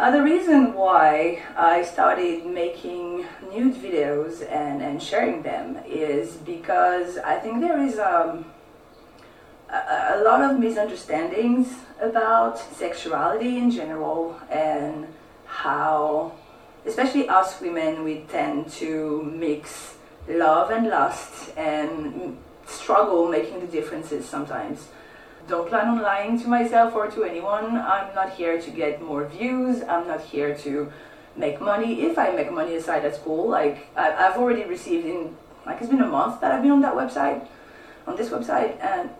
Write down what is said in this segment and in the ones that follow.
Uh, the reason why I started making nude videos and, and sharing them is because I think there is um, a, a lot of misunderstandings about sexuality in general and how, especially us women, we tend to mix love and lust and struggle making the differences sometimes. Don't plan on lying to myself or to anyone. I'm not here to get more views. I'm not here to make money. If I make money aside, that's cool. Like I've already received in like it's been a month that I've been on that website, on this website, and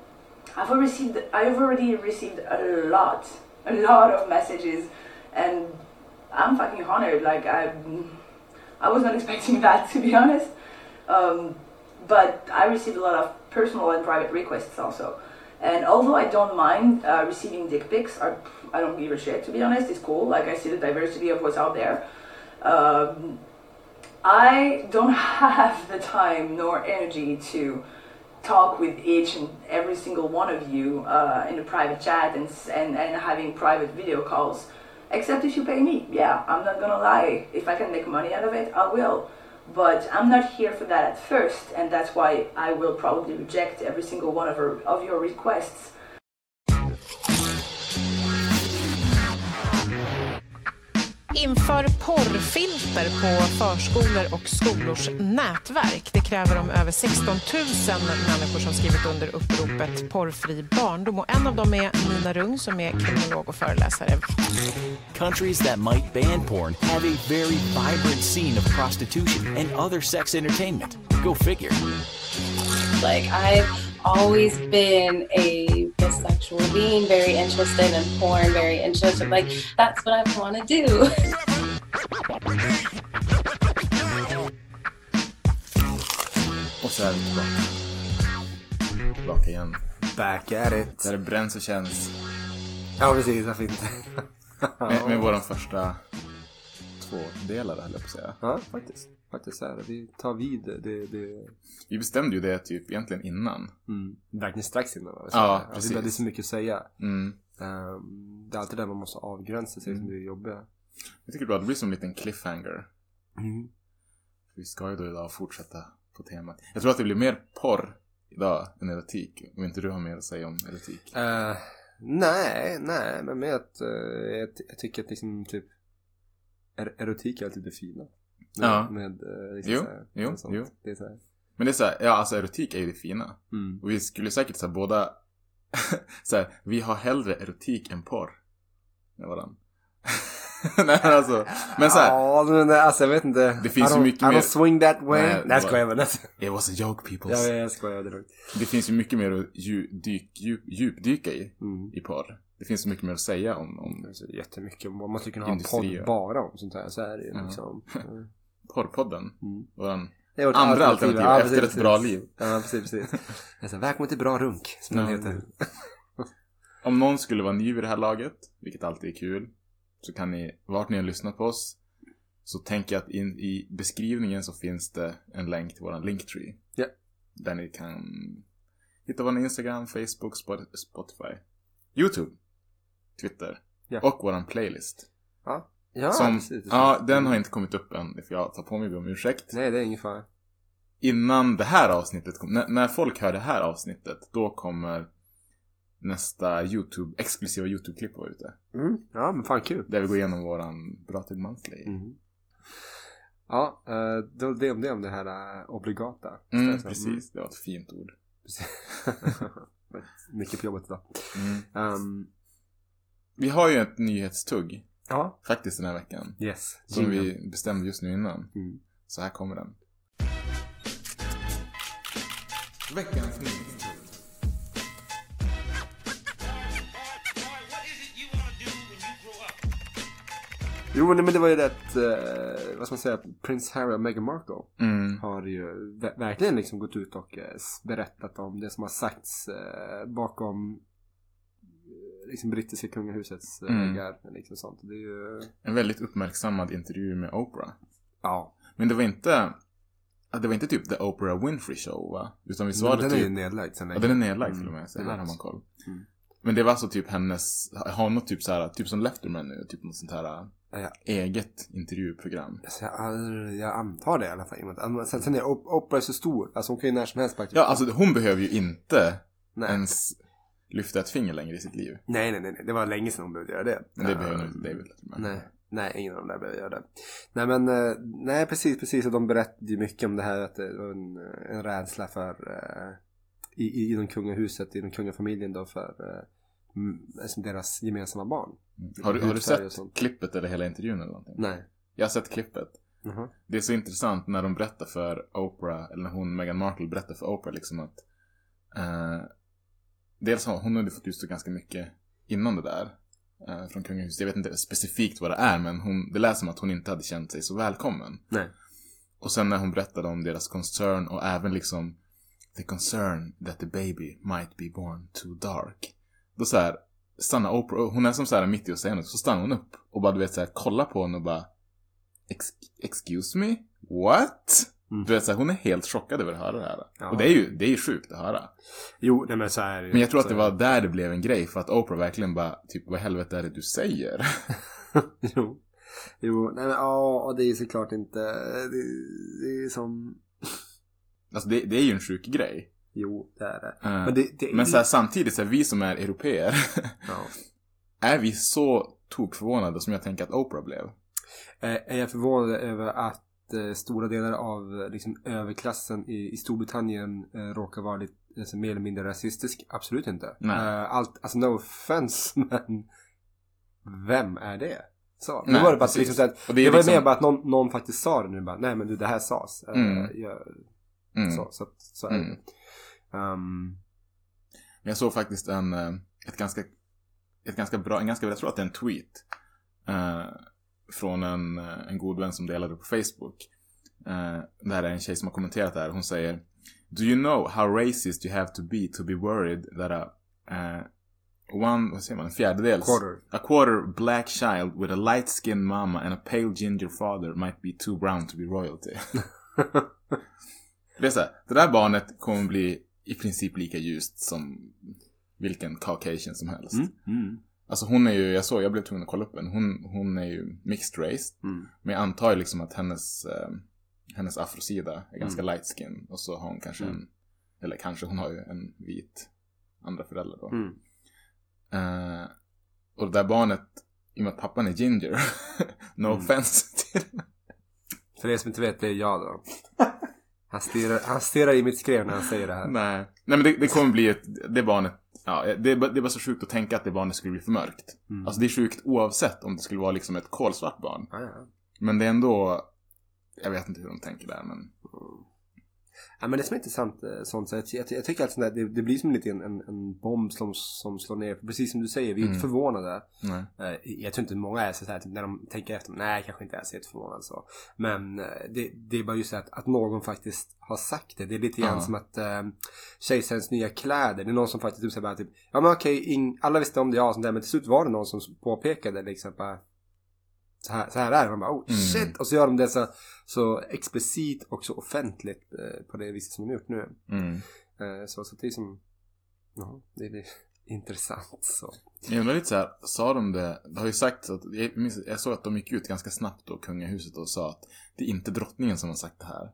I've already received I've already received a lot, a lot of messages, and I'm fucking honored. Like I, I was not expecting that to be honest. Um, but I received a lot of personal and private requests also. And although I don't mind uh, receiving dick pics, I, I don't give a shit to be honest. It's cool. Like I see the diversity of what's out there. Um, I don't have the time nor energy to talk with each and every single one of you uh, in a private chat and, and, and having private video calls. Except if you pay me. Yeah, I'm not gonna lie. If I can make money out of it, I will. But I'm not here for that at first, and that's why I will probably reject every single one of, her, of your requests. Inför porrfilter på förskolor och skolors nätverk. Det kräver de över 16 000 människor som skrivit under uppropet Porrfri barndom. Och en av dem är Nina Rung som är kriminolog och föreläsare. Countries that might ban porn have a very vibrant scene of prostitution and other sex entertainment. Go figure. Like I've always been a bisexual being, very interested in porn, very interested. Like that's what I want to do. Och så är vi tillbaka. Tillbaka igen. Back at it. Där det bränns och känns. Ja, precis. Varför inte? Med, med våran första två delare höll jag på att säga. Ja, faktiskt. Faktiskt så är det. Vi tar vid det... det... Vi bestämde ju det typ egentligen innan. Mm. Verkligen strax innan. va? Ja, det, precis. är- det är så mycket att säga. Mm. Ehm, det är alltid där man måste avgränsa sig som det är jobbiga. Jag tycker det är bra, det blir som en liten cliffhanger. Mm. Vi ska ju då idag fortsätta på temat. Jag tror att det blir mer porr idag än erotik. Om inte du har mer att säga om erotik. Eh, nej, nej, men med att eh, jag, jag tycker att liksom typ er, erotik är alltid det fina. Med, Ja. med eh, liksom Jo, här, jo, jo. Det är så här. Men det är så här, ja alltså erotik är ju det fina. Mm. Och vi skulle säkert säga båda så här, vi har hellre erotik än porr. Med varandra. Nej alltså, men så här, Ja, men alltså jag vet inte. Det finns ju mycket I don't mer- swing that way. Nej, jag skojar bara. it was a joke peoples. Ja, jag skojar. Det. Det finns ju mycket mer att dju, dyk, djup, djupdyka i, Mm. i porr. Det finns så mycket mer att säga om, om jättemycket. Man skulle kunna ha en podd bara om sånt här. Så är det ju liksom. Mm. Porrpodden. Mm. Vårt andra alternativ Ja, efter precis, ett bra liv. Ja, precis, precis. Välkommen till Bra Runk, som den Ja. heter. Om någon skulle vara ny vid det här laget, vilket alltid är kul, så kan ni, vart ni än lyssnar på oss, så tänker jag att in, i beskrivningen så finns det en länk till våran Linktree. Ja. Där ni kan hitta våran Instagram, Facebook, Spot- Spotify, YouTube, Twitter Ja. och våran playlist. Ja, ja som, precis. ja, den har inte kommit upp än, för jag tar på mig om ursäkt. Nej, det är ingen fara. Innan det här avsnittet kom, när, när folk hör det här avsnittet, då kommer nästa YouTube, exklusiva YouTube-klipp vara ute. Mm. Ja, men fan kul. Där vi går igenom våran Bra till Monthly. Mm. Ja, eh, då det om det om det här eh, obligata. Mm, Så- precis, det var ett fint ord. Mm. Mycket på jobbet idag. Mm. Um, Vi har ju ett nyhetstugg, ja, faktiskt den här veckan. yes. Som vi bestämde just nu innan. Mm. Så här kommer den. Veckans nyhetstugg. Jo, nej, men det var ju det att, eh, vad ska man säga, Prince Harry och Meghan Markle Mm. har ju ver- verkligen liksom gått ut och eh, berättat om det som har sagts eh, bakom liksom brittiska kungahusets eh, Mm. Liksom sånt. Det är ju, En väldigt uppmärksammad intervju med Oprah. ja. Men det var inte, det var inte typ The Oprah Winfrey Show va? Utan visst var Men det den är ju typ, nedlagd sen ja, den är nedlagd till och Mm, med. Så det är här har man koll. Mm. Men det var alltså typ hennes, har hon något typ så här, typ som Letterman nu, typ något sånt här Ja. eget intervjuprogram? Alltså, jag, jag antar det i alla fall. men Sen, sen är Op- Oprah så stor. Alltså hon kan ju när som helst bara... Ja, alltså hon behöver ju inte nej. ens lyfta ett finger längre i sitt liv. nej, nej, nej. Det var länge sedan hon behövde göra det. Men det behöver nog inte David Letterman. Nej, nej, ingen av dem där behöver göra det. Nej, men eh, nej, precis, precis. Och de berättade ju mycket om det här att det var en, en rädsla för eh, i, i, inom kungahuset, inom kungafamiljen då för eh, mm, alltså deras gemensamma barn. Mm. Har, du, har du sett klippet eller hela intervjun eller någonting? Nej. Jag har sett klippet. Jaha. Det är så intressant när de berättar för Oprah, eller när hon, Meghan Markle berättar för Oprah liksom att eh, Dels har hon hade fått utstå ganska mycket innan det där. Eh, från kungahuset. Jag vet inte specifikt vad det är men hon, det lät som att hon inte hade känt sig så välkommen. Nej. Och sen när hon berättade om deras concern och även liksom The concern that the baby might be born too dark. Då så här stannar Oprah, hon är som så här mitt i att säga något, så stannar hon upp och bara du vet så här kollar på henne och bara "Ex- Excuse me? What? Mm. Du vet så här, hon är helt chockad över att höra det här. Ja. Och det är ju, det är ju sjukt att höra. Jo, nej men så är det ju. Men jag tror att det var där det blev en grej för att Oprah verkligen bara, typ vad i helvete är det du säger? jo. Jo, nej men ja, det är ju såklart inte, det, det är som, Alltså det, det är ju en sjuk grej. jo, det är det. Eh, Men det, det är Men så här, samtidigt, så här, vi som är europeer, ja. är vi så tokförvånade som jag tänker att Oprah blev? Eh, Är jag förvånad över att eh, stora delar av liksom, överklassen i, i Storbritannien eh, råkar vara lite, alltså, mer eller mindre rasistisk? Absolut inte. Nej. Eh, allt, alltså no offense, men vem är det? Så, Nej, var det bara att liksom, så att, Och det, det var liksom- mer bara att någon, någon faktiskt sa det nu bara, nej men du det här sades. Mm. jag, Mm. så, så, att- så är Mm. det. Um, Men jag såg faktiskt en, ett ganska, ett ganska bra, en ganska, jag tror att det är en tweet. eh, från en, eh, en god vän som delade på Facebook. Uh, där är en tjej som har kommenterat det här. Hon säger Do you know how racist you have to be to be worried that a eh, one, vad säger man, en fjärdedels Quarter. A quarter black child with a light skinned mama and a pale ginger father might be too brown to be royalty. det är så här, det där barnet kommer bli i princip lika ljust som vilken caucasian som helst. mm, mm, Alltså hon är ju, jag såg, jag blev tvungen att kolla upp henne. Hon, hon är ju mixed race. mm. Men jag antar ju liksom att hennes, eh, hennes afrosida är ganska light skin. Och så har hon kanske Mm. en, eller kanske hon har ju en vit andra förälder då. Mm. Eh, och det där barnet, i och med att pappan är ginger, no Mm. offense till För er som inte vet, det är jag då. Han stirrar, han stirrar i mitt skrev när han säger det här. Nej. Nej men det, det kommer bli ett, det barnet, ja, det, är bara- det är bara så sjukt att tänka att det barnet skulle bli för mörkt. Mm. Alltså det är sjukt oavsett om det skulle vara liksom ett kolsvart barn. Ja, ja. Men det är ändå, jag vet inte hur de tänker där men. Ja, men det som är intressant eh, sånt så jag, jag, jag tycker att det, det blir som lite en, en, en bomb som, som slår ner. Precis som du säger, vi är inte Mm. förvånade. Nej. Eh, Jag tror inte många är så här, typ, när de tänker efter, nej kanske inte är så jätteförvånad så. Men eh, det, det är bara just det att, att någon faktiskt har sagt det. Det är lite grann Ja. som att eh, kejsarens nya kläder. Det är någon som faktiskt typ säger typ, ja men okej, ing- alla visste om det, ja sånt där, men till slut var det någon som påpekade liksom bara, så här, så här är det. Man bara, oh Mm. shit! Och så gör de det så, så explicit och så offentligt eh, på det viset som de gjort nu. Mm. Eh, så, så det är som, ja, det är, intressant så. Jag undrar lite så här, sa de det, det har ju sagt att, jag, minns, jag såg att de gick ut ganska snabbt då, kungahuset, och sa att det är inte drottningen som har sagt det här.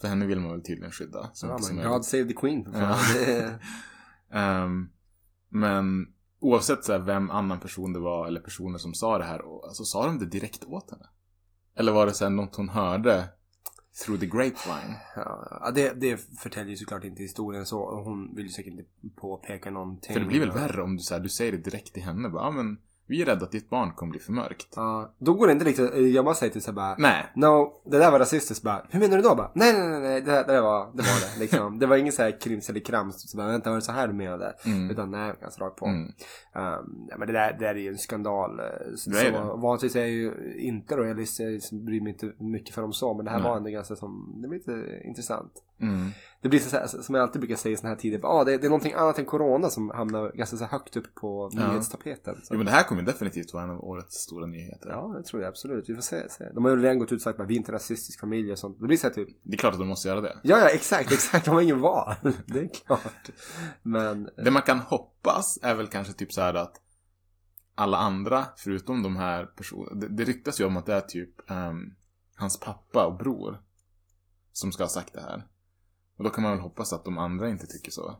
För henne vill man väl tydligen skydda. Så Ja, som men. God save the Queen för fan. Ja. Ehm, men oavsett så här, vem annan person det var, eller personer som sa det här, och, alltså, sa de det direkt åt henne? Eller var det så här, något hon hörde through the grapevine? ja, det, det förtäljer ju såklart inte historien så. Och hon vill ju säkert inte påpeka någonting. För det blir väl värre om du, så här, du säger det direkt till henne. Bara, ja, men vi är rädda att ditt barn kommer bli för mörkt. Ja, då går det inte riktigt. Jag bara säger till så bara. Nej. No, det där var rasistiskt bara. Hur menar du då? Bara, nej, nej, nej, nej, det, där- var det. Var det, liksom. det var ingen så här krims eller krams. Så bara, vänta, var det så här du menade? Mm. Utan nej, ganska rakt på. Mm. Um, men det där, det där är ju en skandal. eh, Så, Det är det. Vanligtvis är jag ju inte royalist. Jag bryr mig inte mycket för dem så. Men det här Nej. var ändå ganska som, det var lite intressant. Mm. det blir så här, som jag alltid brukar säga i såna här tider. Ah, det, det är någonting annat än corona som hamnar ganska så högt upp på Ja. nyhetstapeten. Så. Jo, men det här kommer definitivt vara en av årets stora nyheter. Ja, det tror jag absolut. Vi får se. se. De har ju redan gått ut och sagt att vi är inte rasistisk familj och sånt. Det blir så här typ. Det är klart att de måste göra det. Ja, ja, exakt, exakt. De har ingen val. Det är klart. Men. Det man kan hoppas är väl kanske typ så här att alla andra, förutom de här personerna, det, det ryktas ju om att det är typ ehm, hans pappa och bror som ska ha sagt det här. Och då kan man väl hoppas att de andra inte tycker så.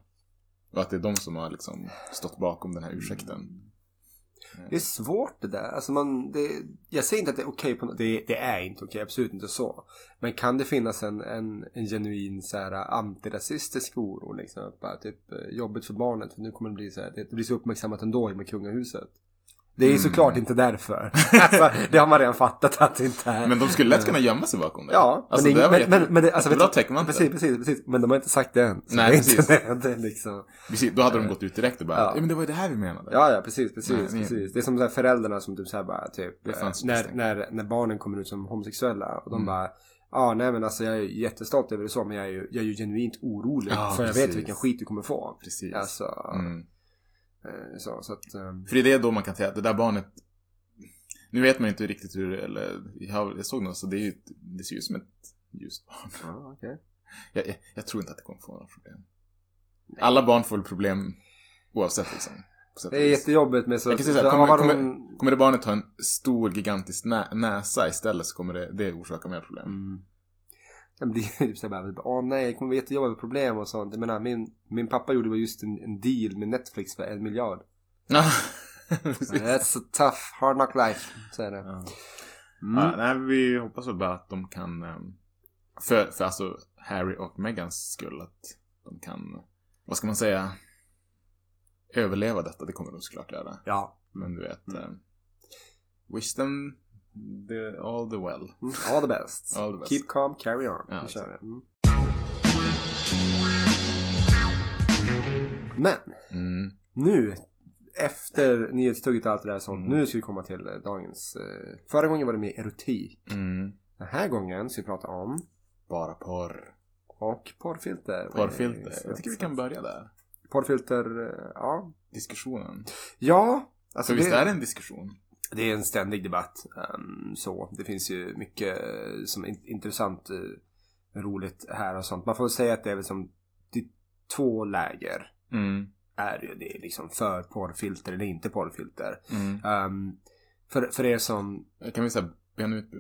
Och att det är de som har liksom stått bakom den här ursäkten. Mm. Det är svårt det där. Alltså man, det, jag säger inte att det är okej på något. Det, det är inte okej, absolut inte så. Men kan det finnas en, en, en genuin så här, antirasistisk oro liksom? Bara typ eh, jobbigt för barnet. För nu kommer det bli så här, det, det blir så uppmärksammat ändå med kungahuset. Det är ju såklart inte därför. alltså, det har man redan fattat att det inte är. Men de skulle lätt kunna gömma sig bakom det. Ja, alltså, men, det det, men, men, men det, alltså, vet du- täckmantel. precis, precis, precis. Men de har inte sagt det än. Nej, det inte precis. det, det liksom. Precis, då hade de gått ut direkt och bara, Ja. ja. men det var ju det här vi menade. Ja, ja, precis, precis, Nej, nej. precis. Det är som så föräldrarna som typ så här bara typ. Det när, när, när barnen kommer ut som homosexuella och de Mm. bara Ja, nej men alltså jag är jättestolt över det så men jag är ju, jag är ju genuint orolig Ja, för jag precis. vet vilken skit du kommer få. Precis. Alltså, Mm. Eh, så, så att, ehm, För det är då man kan säga att det där barnet Nu vet man inte riktigt hur eller jag, såg något så det är ju Det ser ju ut som ett ljust barn. Ja, okej. jag, jag, jag tror inte att det kommer få några problem. Alla barn får väl problem Oavsett liksom. Det är jättejobbigt med så... Jag kan säga så här, kommer, kommer, kommer det barnet ha en stor gigantisk nä, näsa istället så kommer det, det orsaka mer problem. Mm. Den blir typ såhär bara, åh nej, det kommer jättejobbigt med problem och sånt. Jag menar, min, min pappa gjorde just en, en deal med Netflix för en miljard. Ja. That's a tough, hard knock life, säger det. Ja. Mm. Ja, nej, vi hoppas väl bara att de kan, ehm, för, för alltså Harry och Megans skull, att de kan, vad ska man säga, överleva detta. Det kommer de såklart göra. Ja. Men du vet, ehm, wish them the, all the well. Mm. All the best. All the best. Keep calm, carry on. Ja, Vi kör det. Mm. Men, Mm. nu, efter nyhetstugget och allt det där sånt, Mm. nu ska vi komma till eh, dagens... Eh, förra gången var det mer erotik. Mm. Den här gången ska vi prata om Bara porr. och porrfilter. Porrfilter. Eh, Jag tycker vi kan börja där. Porrfilter, ja. Diskussionen. Ja, alltså För visst är det en diskussion? Det är en ständig debatt. ehm, så. Det finns ju mycket som är in- intressant, eh, roligt här och sånt. Man får väl säga att det är väl som det två läger. Mm. Är ju. Det liksom för porrfilter eller inte porrfilter. Mm. Ehm, för, för er som... Jag kan vi säga bena ut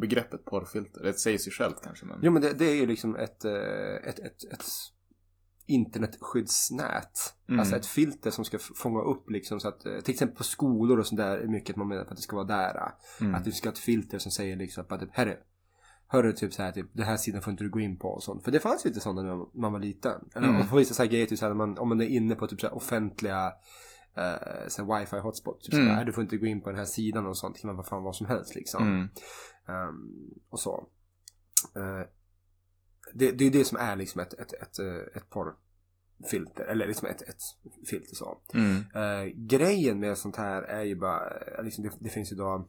begreppet porrfilter. Det säger sig självt kanske men. Jo men det, det är ju liksom ett, eh, ett, ett, ett internetskyddsnät. Mm. Alltså ett filter som ska fånga upp liksom så att eh, till exempel på skolor och sånt där är mycket man menar på att det ska vara där. Mm. Att du ska ha ett filter som säger liksom att typ, herre, hörru typ så här typ, den här sidan får inte du gå in på och sånt. För det fanns ju inte sådana när man- man var liten. Eller Mm. på vissa så här grejer, typ så här, man, om man är inne på typ så här offentliga eh, så wifi hotspot. Typ Mm. här, du får inte gå in på den här sidan och sånt. Det kan vara vad fan vad som helst liksom. Ehm, och så. Eh, det, det är det som är liksom ett, ett, ett, eh, ett porrfilter. Eller liksom ett, ett filter så. Mm. Eh, grejen med sånt här är ju bara, eh, liksom det, det finns ju då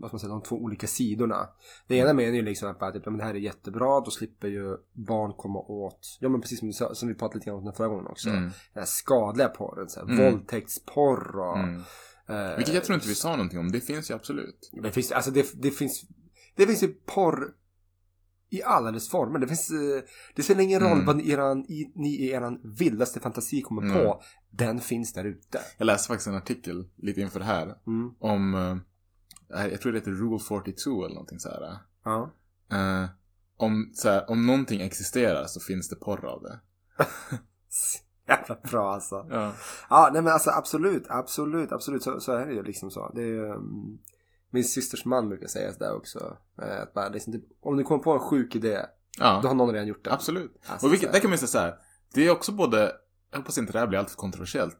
vad ska man säga, de två olika sidorna. Det ena menar ju liksom att typ, ja, men det här är jättebra, då slipper ju barn komma åt, ja men precis som, sa- som vi pratade lite grann om den förra gången också. Mm. Den här skadliga porren, så här, Mm. våldtäktsporr och... Mm. eh, Vilket jag tror inte vi sa någonting om. Det finns ju absolut. det finns, alltså det, det finns, det finns ju porr i alla dess former. Det finns, eh, det spelar ingen roll Mm. vad ni, eran, i, ni i eran vildaste fantasi kommer Mm. på. Den finns där ute. Jag läste faktiskt en artikel lite inför det här. Mm. Om, eh, jag tror det heter Rule 42 eller någonting så här. Ja. Eh, om, så här, om någonting existerar så finns det porr av det. Jävla bra alltså. Ja. Ja, nej men alltså absolut, absolut, absolut. Så, så är det ju liksom så. Det är um, min systers man brukar säga sådär också. Eh, Att bara, liksom, typ, om du kommer på en sjuk idé, då ja. har någon redan gjort det. Absolut. Alltså, och vilket, där kan man säga så här. Det är också både, jag hoppas inte det här blir alltför kontroversiellt,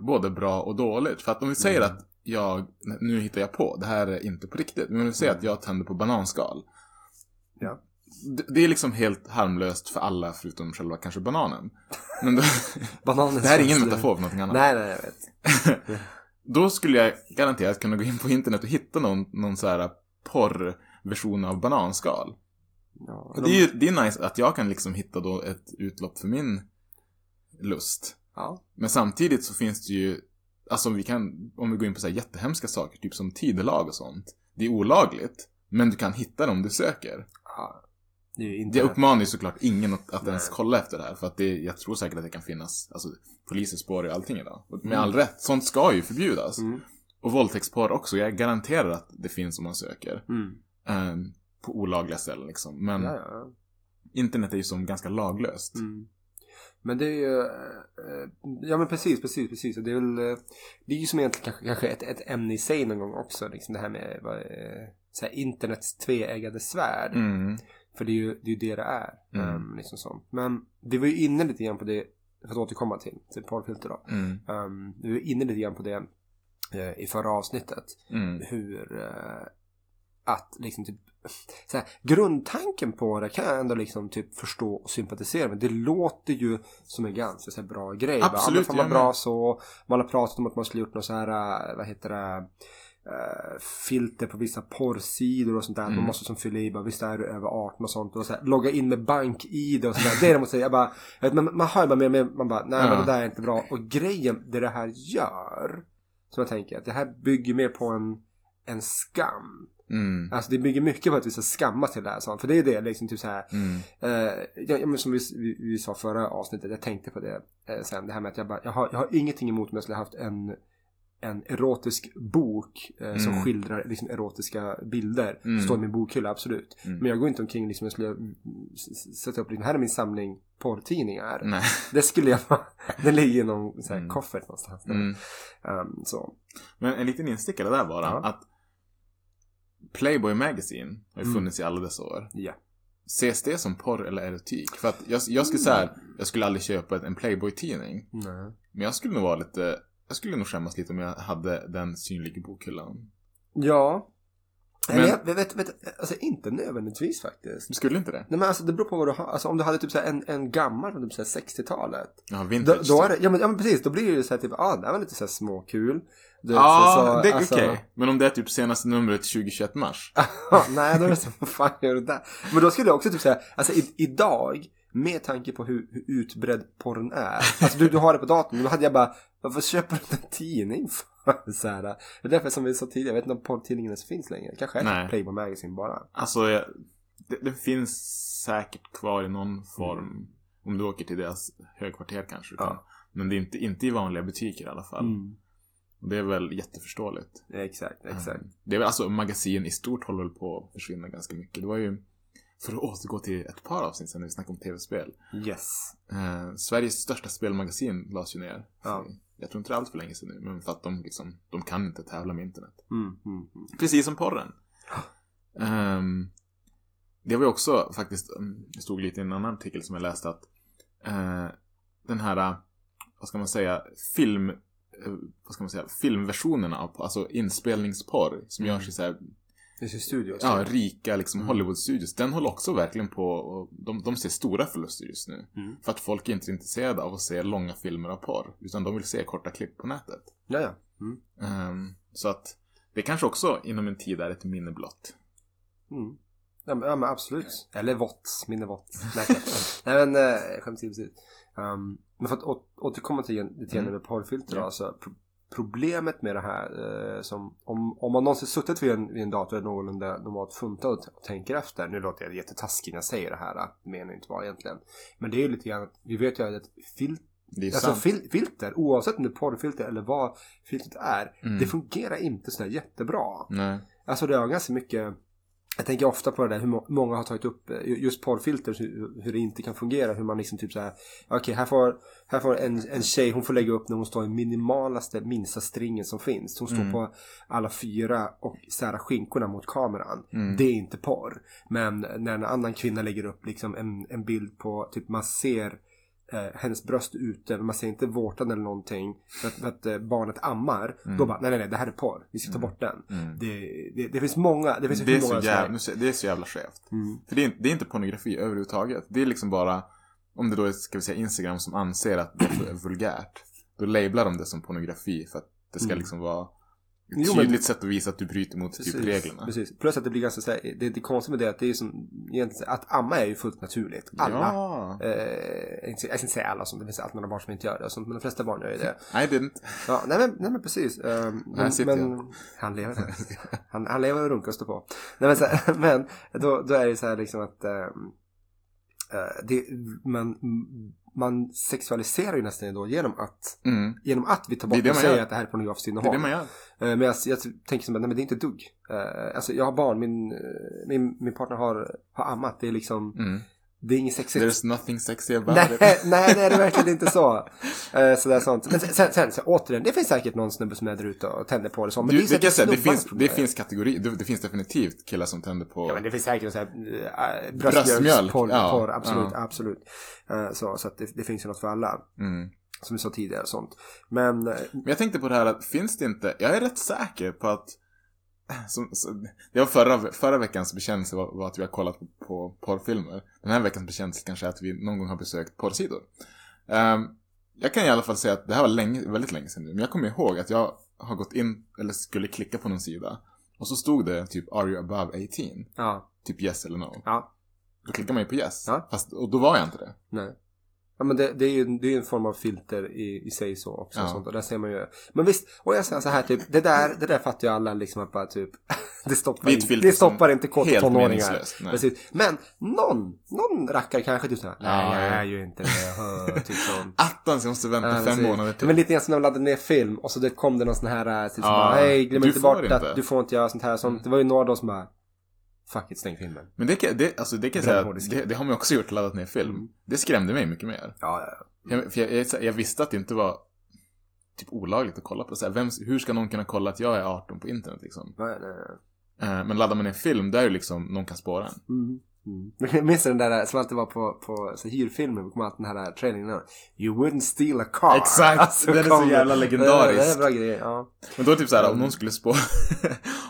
både bra och dåligt. För att om vi säger Mm. att jag, nu hittar jag på, det här är inte på riktigt. Men om vi säger att jag tänder på bananskal. Mm. Ja. Det, det är liksom helt harmlöst för alla förutom själva kanske bananen. Men då, Bananen det här är ingen metafor för någonting annat. Nej, nej, jag vet. Då skulle jag garanterat kunna gå in på internet och hitta någon, någon så här porrversion av bananskal. Ja, Och det är ju det är nice att jag kan liksom hitta då ett utlopp för min lust. ja. Men samtidigt så finns det ju, alltså vi kan, om vi går in på så här jättehemska saker, typ som tidelag och sånt. Det är olagligt, men du kan hitta dem du söker. ja. Det är inte... Det uppmanar ju såklart ingen att, att ens kolla efter det här. För att det, jag tror säkert att det kan finnas, alltså poliser spårar ju allting idag. Och Med Mm. all rätt, sånt ska ju förbjudas. Mm. Och våldtäktsporr också, jag garanterar att det finns om man söker. Mm. Ehm, på olagliga ställen liksom. Men Ja, ja. internet är ju som ganska laglöst. Mm. Men det är ju, eh, ja men precis, precis, precis. Det är väl, eh, det är ju som egentligen kanske, kanske ett, ett ämne i sig någon gång också. Liksom det här med vad, eh, så här, internets tveeggade svärd. Mm. För det är ju det, är ju det det är. Mm. ehm, liksom sånt. Men vi var ju inne lite grann på det, för att återkomma till, till porrfilter då. Mm. Um, vi var inne lite grann på det eh, i förra avsnittet. Mm. Hur eh, att liksom typ här, grundtanken på det kan jag ändå liksom typ förstå och sympatisera med. Det låter ju som en ganska så bra grej. Bara, Absolut, fan vad jag bra så. Man har pratat om att man skulle gjort något så här, eh, vad heter det, eh, filter på vissa porrsidor och sånt där. Man Mm. måste som fylla i bara, visst är du över 18 och sånt. Och så här, logga in med bank-id och sådär. Det är det man säger. Jag bara, jag vet, man, man hör bara med, med, man bara, nej Ja. men det där är inte bra. Och grejen, det det här gör, som jag tänker, att det här bygger mer på en, en skam. Mm. Alltså det bygger mycket på att vi ska skamma till det här. sånt. För det är det liksom typ så här. Mm. Eh, ja, ja, men som vi, vi, vi sa förra avsnittet, jag tänkte på det eh, sen. Det här med att jag bara, jag har, jag har ingenting emot om jag skulle haft en, en erotisk bok eh, som Mm. skildrar liksom, erotiska bilder. Mm. Står i min bokhylla, absolut. Mm. Men jag går inte omkring liksom, jag skulle mm, s- s- sätta upp, liksom, här är min samling porrtidningar. Nej. Det skulle jag Den ligger i någon så här, Mm. koffert någonstans. Mm. Um, så. Men en liten instickare där bara. Ja. Att Playboy Magazine har ju Mm. funnits i alla dessa år. Ja. Ses det som porr eller erotik? För att jag, jag skulle säga, jag skulle aldrig köpa en Playboy-tidning. Men jag skulle nog vara lite, jag skulle nog skämmas lite om jag hade den synlig i bokhyllan. Ja. Men- Eller jag vet, vet, alltså inte nödvändigtvis faktiskt. Du skulle inte det? Nej men alltså det beror på vad du har. Alltså om du hade typ så här en, en gammal från typ så här 60-talet. Ja, Då, vintage. då är det, ja men, ja men precis, då blir det ju så här typ, ah, det här var lite så här småkul. Du Ja, så- så, det är alltså- okej. Men om det är typ senaste numret 2021 mars. Nej, då är det så, vad fan gör du där? Men då skulle jag också typ säga, alltså i, idag, med tanke på hur, hur utbredd porren är. Alltså du, du har det på datorn, då hade jag bara, varför köper du en tidning för? Så här, det är därför som vi sa tidigare, jag vet inte om porrtidningen ens finns längre. Kanske är Playboy Magazine bara. Alltså, jag, det, det finns säkert kvar i någon form. Om du åker till deras högkvarter kanske. kan. Ja. Men det är inte, inte i vanliga butiker i alla fall. Mm. Och det är väl jätteförståeligt. Exakt, exakt. Mm. Det är väl alltså magasin i stort håller väl på att försvinna ganska mycket. Det var ju, för att återgå till ett par avsnitt sen när vi snackade om tv-spel. Yes. Eh, Sveriges största spelmagasin lades ju ner. Ja. Jag tror inte det är allt för länge sedan nu, men för att de liksom, de kan inte tävla med internet. Mm, mm, mm. Precis som porren. Ehm, det var ju också faktiskt, mm, det stod lite i en annan artikel som jag läste att eh, den här, eh, vad ska man säga, film, eh, vad ska man säga, filmversionerna av, alltså inspelningsporr som Mm. görs i så här, Det är studios. ja, rika liksom Mm. Hollywood-studios. Den håller också verkligen på, och de, de ser stora förluster just nu. Mm. För att folk är inte intresserade av att se långa filmer av porr, utan de vill se korta klipp på nätet. Ja, ja. Mm. Ehm, så att det kanske också inom en tid är ett minne blott. Mm. Ja, men, ja men absolut. Eller vått, minne vått. Nej, Nej men äh, skämt åsido. Um, men för att återkomma till grann Mm. med porrfilter. Ja. Alltså, problemet med det här eh, som om, om man någonsin suttit vid en, vid en dator någorlunda normalt funtad och, tänker efter. Nu låter jag jättetaskig när jag säger det här. Det menar inte vara egentligen. Men det är ju lite grann att vi vet ju att fil, Det är ju alltså fil, filter, oavsett om det är porrfilter eller vad filtret är. Mm. Det fungerar inte sådär jättebra. Nej. Alltså det är ganska mycket jag tänker ofta på det där hur må- många har tagit upp eh, just porrfilter hur, det inte kan fungera hur man liksom typ så här okej här får, här får en, en tjej hon får lägga upp när hon står i minimalaste minsta stringen som finns hon står Mm. på alla fyra och särar skinkorna mot kameran Mm. det är inte porr men när en annan kvinna lägger upp liksom en, en bild på typ man ser eh, hennes bröst ute men man ser inte vårtan eller någonting för att, för att eh, barnet ammar Mm. då bara nej nej nej det här är porr vi ska ta bort den Mm. det, det, det finns många, det finns Det är, många så här- jävla, ser- det är så jävla skevt. Mm. För det är, inte- det är inte pornografi överhuvudtaget. Det är liksom bara, om det då är, ska vi säga, Instagram som anser att det är vulgärt. Då lablar de det som pornografi för att det ska Mm. liksom vara Jo, men- tydligt sätt att visa att du bryter mot typ reglerna. Precis. Plus att det blir ganska så här, det, det konstiga med det är att det är som, att amma är ju fullt naturligt. Alla. Ja. Eh, jag ska inte säga alla, sånt. det finns alltid några barn som inte gör det, sånt, men de flesta barn gör ju det. I didn't. Ja, nej men, nej, men precis. Um, men, men, han lever. Han, han lever och runkar och står på. Nej, men, så, här, men då, då är det så här liksom att eh, det, man, man sexualiserar ju nästan då genom att, Mm. genom att vi tar Det bort det och man säger gör. att det här är pornografiskt Det är innehåll. det man gör. Eh, Men jag, jag tänker som att nej, men det är inte dugg. Eh, alltså jag har barn, min, eh, min, min partner har, har ammat. Det är liksom, Mm. Det är inget sexigt. There's nothing sexy about Nej, it. nej, det är verkligen inte så. Uh, sådär sånt. Men sen, sen, sen återigen, det finns säkert någon snubbe som är där ute och tänder på det så. Men Du, det, det, kan säga, det, finns, det finns kategori, det, det finns definitivt killar som tänder på... Ja men det finns säkert så här, äh, Bröstmjölk, bröstmjölksporr, ja, porr, absolut, ja. absolut. Eh, så så att det, det finns ju något för alla. Mm. Som vi sa tidigare och sånt. Men, Men jag tänkte på det här att finns det inte, jag är rätt säker på att som, så, det var förra, förra veckans bekännelse var, var att vi har kollat på, på porrfilmer. Den här veckans bekännelse kanske är att vi någon gång har besökt porrsidor. Ehm, jag kan i alla fall säga att det här var länge, väldigt länge sedan nu, men jag kommer ihåg att jag har gått in, eller skulle klicka på någon sida. Och så stod det typ Are you above 18? ja, Typ yes eller no. ja, Då klickar man ju på yes. Ja. Fast, och då var jag inte det. nej. Ja men det, det är ju det är en form av filter i, i sig så också. Ja. Och sånt, och där ser man ju. Men visst, och jag säger så här typ, det där, det där fattar ju alla liksom att bara typ, det stoppar, filter det stoppar som inte kort helt tonåringar. Precis. Men någon, någon rackare kanske typ såhär, nej Ja, jag ja. är ju inte det, typ sånt. Attans, jag måste vänta Ja, fem månader till. Men lite grann som när de laddade ner film och så det kom det någon sån här, typ som Ja, bara, hej glöm inte bort inte. att du får inte göra sånt här. Sånt. Det var ju några då som bara, fuck it, stäng filmen. Men det, kan- det, alltså det kan jag säga, att det, det har man också gjort, laddat ner film. Mm. Det skrämde mig mycket mer. Ja, ja. Jag, för jag, jag, jag visste att det inte var typ olagligt att kolla på. Så här, vem, hur ska någon kunna kolla att jag är 18 på internet liksom? Nej, nej, nej. Eh, men laddar man ner film, där är ju liksom, någon kan spåra en. Mm. Mm. Minns den där som alltid var på, på så hyrfilmer, kom alltid den här trailingen där. You wouldn't steal a car. Exakt, den är så det. jävla legendarisk. Det är en bra grej, ja. Men då är det typ såhär, om någon skulle spåra,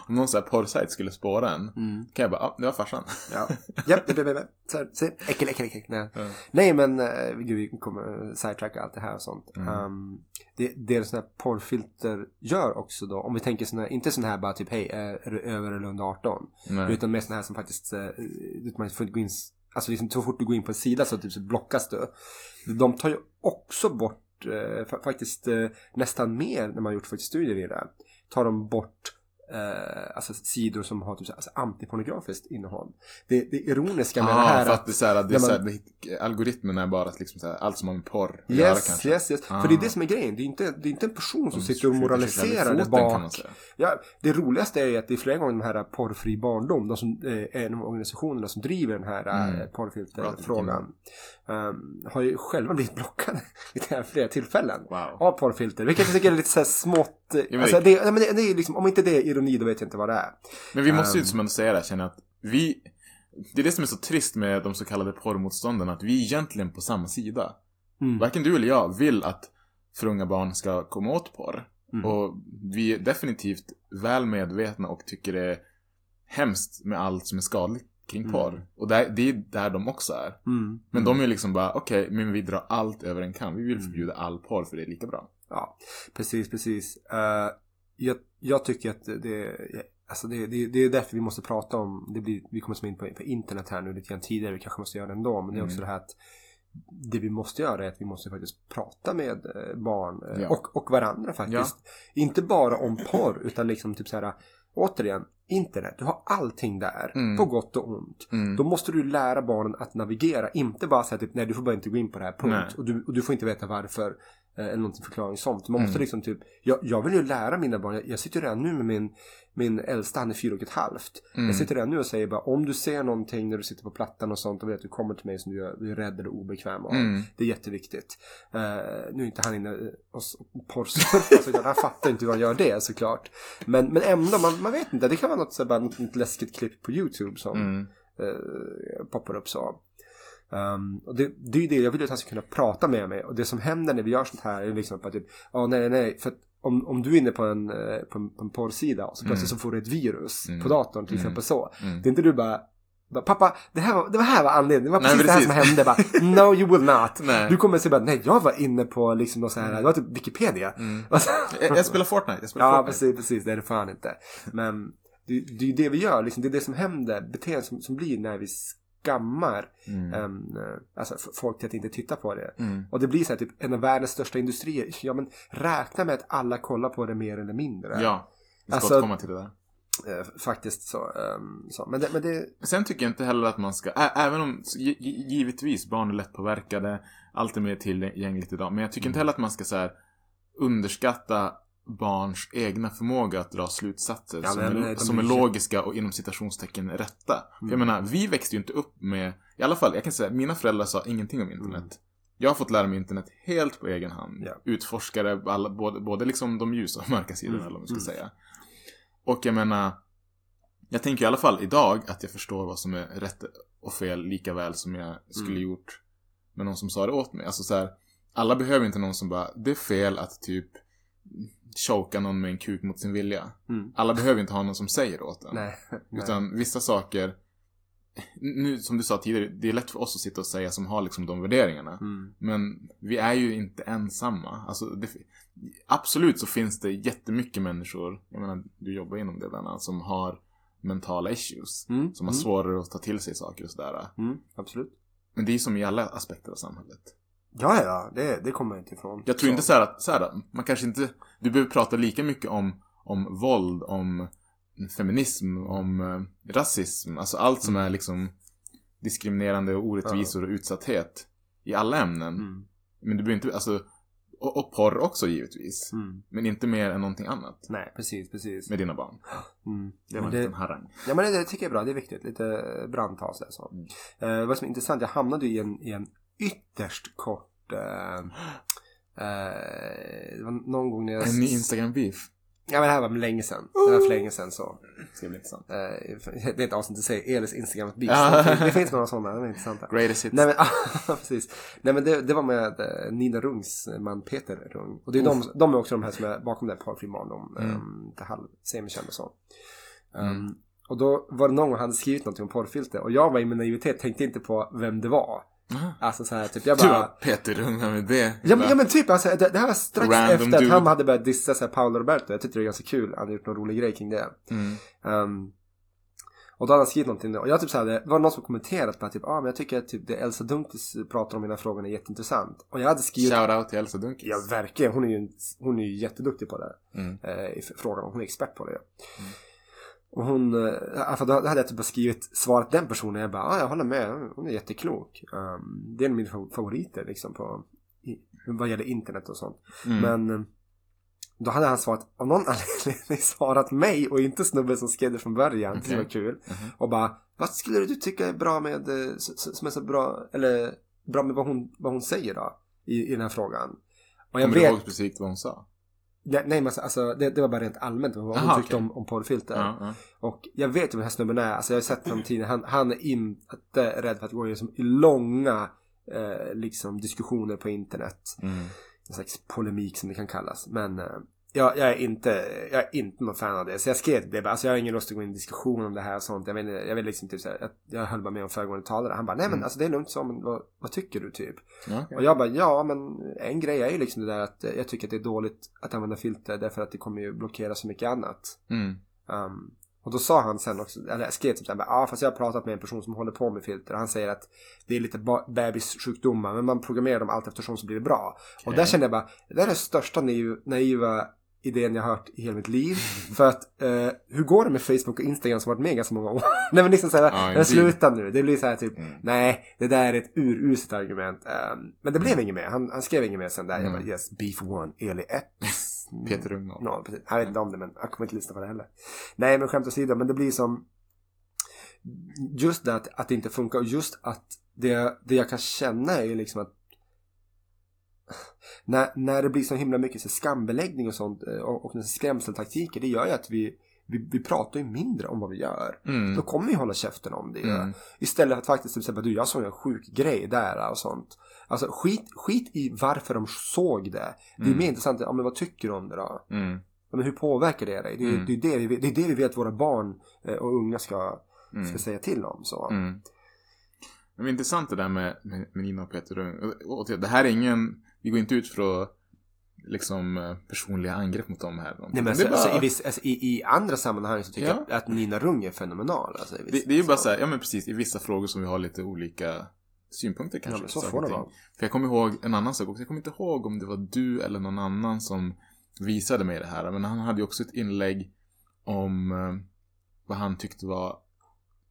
om någon såhär porrsajt skulle spåra en, Mm. kan jag bara, ah, det var farsan. Ja, japp, japp, japp, japp. Så här, se, äckel, äckel, äckel. Nej, Ja. Nej men, uh, gud vi kommer sidetracka allt det här och sånt. Mm. Um, det, det sådana här porrfilter gör också då, om vi tänker sådana inte sådana här bara typ hej, är du över eller under 18? Nej. Utan mer sådana här som faktiskt, uh, man får inte gå in, alltså liksom, så fort du går in på en sida så typ så blockas du. De tar ju också bort, eh, fa- faktiskt eh, nästan mer när man gjort faktiskt studier i det. Tar de bort eh, alltså sidor som har typ så här, alltså, antipornografiskt innehåll. Det, det ironiska med det Ah, här för att det är såhär, det är man- det, algoritmen är bara liksom såhär, allt som har med porr att göra Yes, kanske. yes, yes. Ah. För det är det som är grejen. Det är inte, det är inte en person som sitter och moraliserar där bak. Ja, det roligaste är att det är flera gånger de här porrfri barndom, de som eh, är de organisationerna som driver den här Mm. mm. porrfilterfrågan, um, har ju själva blivit blockade vid det här flera tillfällen. Wow. Av porrfilter, vilket jag tycker är lite så här smått, eh, alltså det- det, det, det är liksom, om inte det är ironi då vet jag inte vad det är. Men vi måste ju Ehm. som ändå säga det, här, känner att vi... Det är det som är så trist med de så kallade porrmotståndarna, att vi är egentligen på samma sida. Mm. Varken du eller jag vill att för unga barn ska komma åt porr. Mm. Och vi är definitivt väl medvetna och tycker det är hemskt med allt som är skadligt kring Mm. porr. Och där, det är där de också är. Mm. Men de är liksom bara, okej, men vi drar allt över en kam. Vi vill Mm. förbjuda all porr för det är lika bra. Ja, precis, precis. Eh, jag, jag tycker att det, alltså det, det, det är därför vi måste prata om, det blir, vi kommer som in på, på internet här nu lite grann tidigare, vi kanske måste göra det ändå, men det är också Mm. det här att det vi måste göra är att vi måste faktiskt prata med eh, barn eh, Ja. och, och varandra faktiskt. Inte bara om porr utan liksom typ så här, återigen, internet, du har allting där, Mm. på gott och ont. Mm. Då måste du lära barnen att navigera, inte bara säga typ nej du får bara inte gå in på det här punkt och du, och du får inte veta varför eller någonting förklaring sånt. Man måste Mm. liksom typ, jag, jag vill ju lära mina barn, jag, jag sitter redan nu med min, min äldsta, han är fyra och ett halvt. Mm. Jag sitter redan nu och säger bara om du ser någonting när du sitter på plattan och sånt och vet att du kommer till mig som du är, du är rädd eller obekväm av. Mm. Det är jätteviktigt. Eh, nu är inte han inne och s- porrsurfar såklart, han fattar inte hur han gör det såklart. Men, men ändå, man, man vet inte, det kan vara något, så bara, något, något läskigt klipp på YouTube som eh, poppar upp så. Um, och det, det är ju det, jag vill att han ska kunna prata med mig. Och det som händer när vi gör sånt här är liksom bara typ, ja nej nej nej, för att om, om du är inne på en, eh, på en, på en porrsida och så plötsligt så får du ett virus Mm. på datorn till Mm. exempel så. Mm. Det är inte du bara, Pappa, det här, var, det var här var anledningen. Det var Nej, precis, det här som precis. hände. Bara, no you will not. Nej. Du kommer att säga bara, nej jag var inne på liksom något så här, det var typ Wikipedia. Alltså, Jag, jag spelar Fortnite. Jag spelar ja, Fortnite. precis, precis. Det är det fan inte. Men det, det är ju det vi gör, liksom. Det är det som händer, beteende som, som blir när vi skammar Mm. eh, alltså, folk till att inte titta på det. Mm. Och det blir så här, typ en av världens största industrier. Ja, men räkna med att alla kollar på det mer eller mindre. Ja, vi ska Alltså- till det där. Eh, faktiskt så. em, så. Men, det, men det, Sen tycker jag inte heller att man ska, ä- även om gi- gi- givetvis barn är lättpåverkade, allt är mer tillgängligt idag, men jag tycker Mm. inte heller att man ska så här, underskatta barns egna förmåga att dra slutsatser Ja, som, är, de som är logiska och inom citationstecken rätta. För Mm. jag menar, vi växte ju inte upp med, i alla fall, jag kan säga, mina föräldrar sa ingenting om internet. Mm. Jag har fått lära mig internet helt på egen hand. Ja. Utforskare, alla, både, både liksom de ljusa och mörka sidorna, Mm. eller vad man ska Mm. säga. Och jag menar, jag tänker i alla fall idag att jag förstår vad som är rätt och fel lika väl som jag skulle Mm. gjort med någon som sa det åt mig. Alltså så här, alla behöver inte någon som bara, det är fel att typ choka någon med en kuk mot sin vilja. mm, Alla behöver inte ha någon som säger åt en. nej. nej. Utan vissa saker, nu som du sa tidigare, det är lätt för oss att sitta och säga som har liksom de värderingarna. Mm, Men vi är ju inte ensamma. Alltså, det, absolut så finns det jättemycket människor, jag menar du jobbar inom det bland annat, som har mentala issues. mm, Som har mm, svårare att ta till sig saker och sådär. mm, absolut. Men det är som i alla aspekter av samhället. Ja, ja, det, det kommer jag inte ifrån. Jag tror inte så här att, så här, man kanske inte, du behöver prata lika mycket om, om våld, om feminism, om eh, rasism, alltså allt som är liksom diskriminerande och orättvisor och utsatthet i alla ämnen. Mm, Men du behöver inte, alltså, och, och porr också givetvis. mm. Men inte mer än någonting annat Nej, precis, precis. med dina barn. Mm. Det var Men en det, liten harang. ja, men det, det tycker jag är bra. Det är viktigt. Lite brandtal så. så. Mm. Eh, vad som är intressant, jag hamnade ju i en, i en ytterst kort... Eh, eh, det var någon gång när jag... En ny Instagram-beef. Ja, men det här var länge sedan. Det var för länge sedan så. Det ska bli intressant. Eh, det är ett avsnitt att säga Elis Instagram beef. Det, finns några sådana, de är intressanta. Greatest hits. Nej men, precis. Nej men det, det var med eh, Nina Rungs man Peter Rung. Och det är de, de är också de här som är bakom det här Porrfri barndom. Mm. Um, det halv semikända så. Um, Mm. Och då var det någon han hade skrivit någonting om porrfilter. Och jag var i min naivitet tänkte inte på vem det var. Alltså så här typ jag Du bara... var Peter Unga med det. Ja men, ja men typ, alltså, det, det här var strax Random efter att dude. han hade börjat dissa så här, Paolo Roberto. Jag tyckte det var ganska kul. Han hade gjort någon rolig grej kring det. Mm. Um, och då hade han skrivit någonting och jag typ såhär, det var någon som kommenterat på att typ, ah, men jag tycker att typ det Elsa Dunkels pratar om i den här frågan är jätteintressant. Och jag hade skrivit, Shoutout till Elsa Dunkis. ja verkligen, hon är ju, hon är ju jätteduktig på det. Mm. Eh, frågan, hon är expert på det. Och hon, eh, för då hade jag typ skrivit svaret den personen, jag bara, ah, jag håller med, hon är jätteklok. Um, det är en av mina fa- favoriter liksom på, i, vad gäller internet och sånt. Mm. Men eh, då hade han svarat, av någon anledning svarat mig och inte snubben som skrev det från början. Det Okej. var kul. Mhm. Och bara, vad skulle du tycka är bra med, eh, som är så bra, eller bra med vad hon, vad hon säger då? I, i den här frågan. Och jag Kommer du vet, ihåg specifikt vad hon sa? Nej, nej men alltså, alltså det, det var bara rent allmänt vad hon Aha, tyckte okej. om, om porrfilter. Ja, ja. Och jag vet ju vem den här snubben är, alltså jag har sett honom tidigare, han, han är inte rädd för att gå i liksom, i långa eh, liksom diskussioner på internet Mm. en slags polemik som det kan kallas. Men eh, jag, jag, är inte, jag är inte någon fan av det. Så jag skrev det bara, alltså jag har ingen lust att gå in i diskussion om det här och sånt. Jag, vet, jag vill liksom typ såhär, jag, jag höll bara med om föregående talare. Han bara, nej men Mm. alltså det är lugnt så, men vad, vad tycker du typ? Okej. Och jag bara, ja men en grej är ju liksom det där att eh, jag tycker att det är dåligt att använda filter därför att det kommer ju blockera så mycket annat. Mm. Um, och då sa han sen också, eller jag skrev typ såhär, ja fast jag har pratat med en person som håller på med filter. Han säger att det är lite bebissjukdomar men man programmerar dem allt eftersom så blir det bra. Och Okej. där kände jag bara, det där är den största naiv, naiva idén jag har hört i hela mitt liv. För att, eh, hur går det med Facebook och Instagram som har varit med ganska många år? nej men liksom såhär, Ja, men sluta nu. Det blir såhär typ, Mm. nej det där är ett uruset argument. Um, men det blev inget mer, han, han skrev inget mer sen där. Jag bara, Mm. yes, beef one, Eli 1. Peter Unga. Ja, precis. Jag vet inte om det, men jag kommer inte lyssna på det heller. Nej, men skämt åsido, men det blir som just det att, att det inte funkar och just att det, det jag kan känna är ju liksom att när, när det blir så himla mycket så skambeläggning och sånt eh, och, och skrämseltaktiker, det gör ju att vi, vi, vi pratar ju mindre om vad vi gör. Mm. Då kommer vi hålla käften om det. Mm. Istället för att faktiskt typ säga du jag såg en sjuk grej där och sånt. Alltså skit, skit i varför de såg det. Det är Mm. mer intressant, ja, men vad tycker du om det då? Mm. Ja, Men hur påverkar det dig? Det är, Mm. det, är det, vi, det är det vi att våra barn eh, och unga ska, Mm. ska säga till om. Så. Mm. Det är intressant det där med, med, med Nina och Peter Rung. Det här är ingen, vi går inte ut för att liksom eh, personliga angrepp mot dem här. Nej, men alltså, bara, alltså, i, viss, alltså, i, I andra sammanhang så tycker Ja. jag att Nina Rung är fenomenal. Alltså, i det, det är ju bara så här, ja men precis, i vissa frågor som vi har lite olika synpunkter kanske. Ja, men så får det vara. För jag kommer ihåg en annan sak också. Jag kommer inte ihåg om det var du eller någon annan som visade mig det här. Men han hade ju också ett inlägg om eh, vad han tyckte var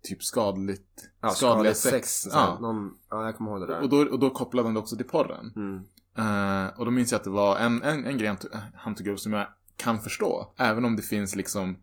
typ skadligt. Ja, skadliga skadligt sex. så ja. Någon, ja, jag kommer ihåg det där. Och, då, och då kopplade han det också till porren. Mm. Eh, och då minns jag att det var en, en, en grej han, tog- han tog upp som jag kan förstå. Även om det finns liksom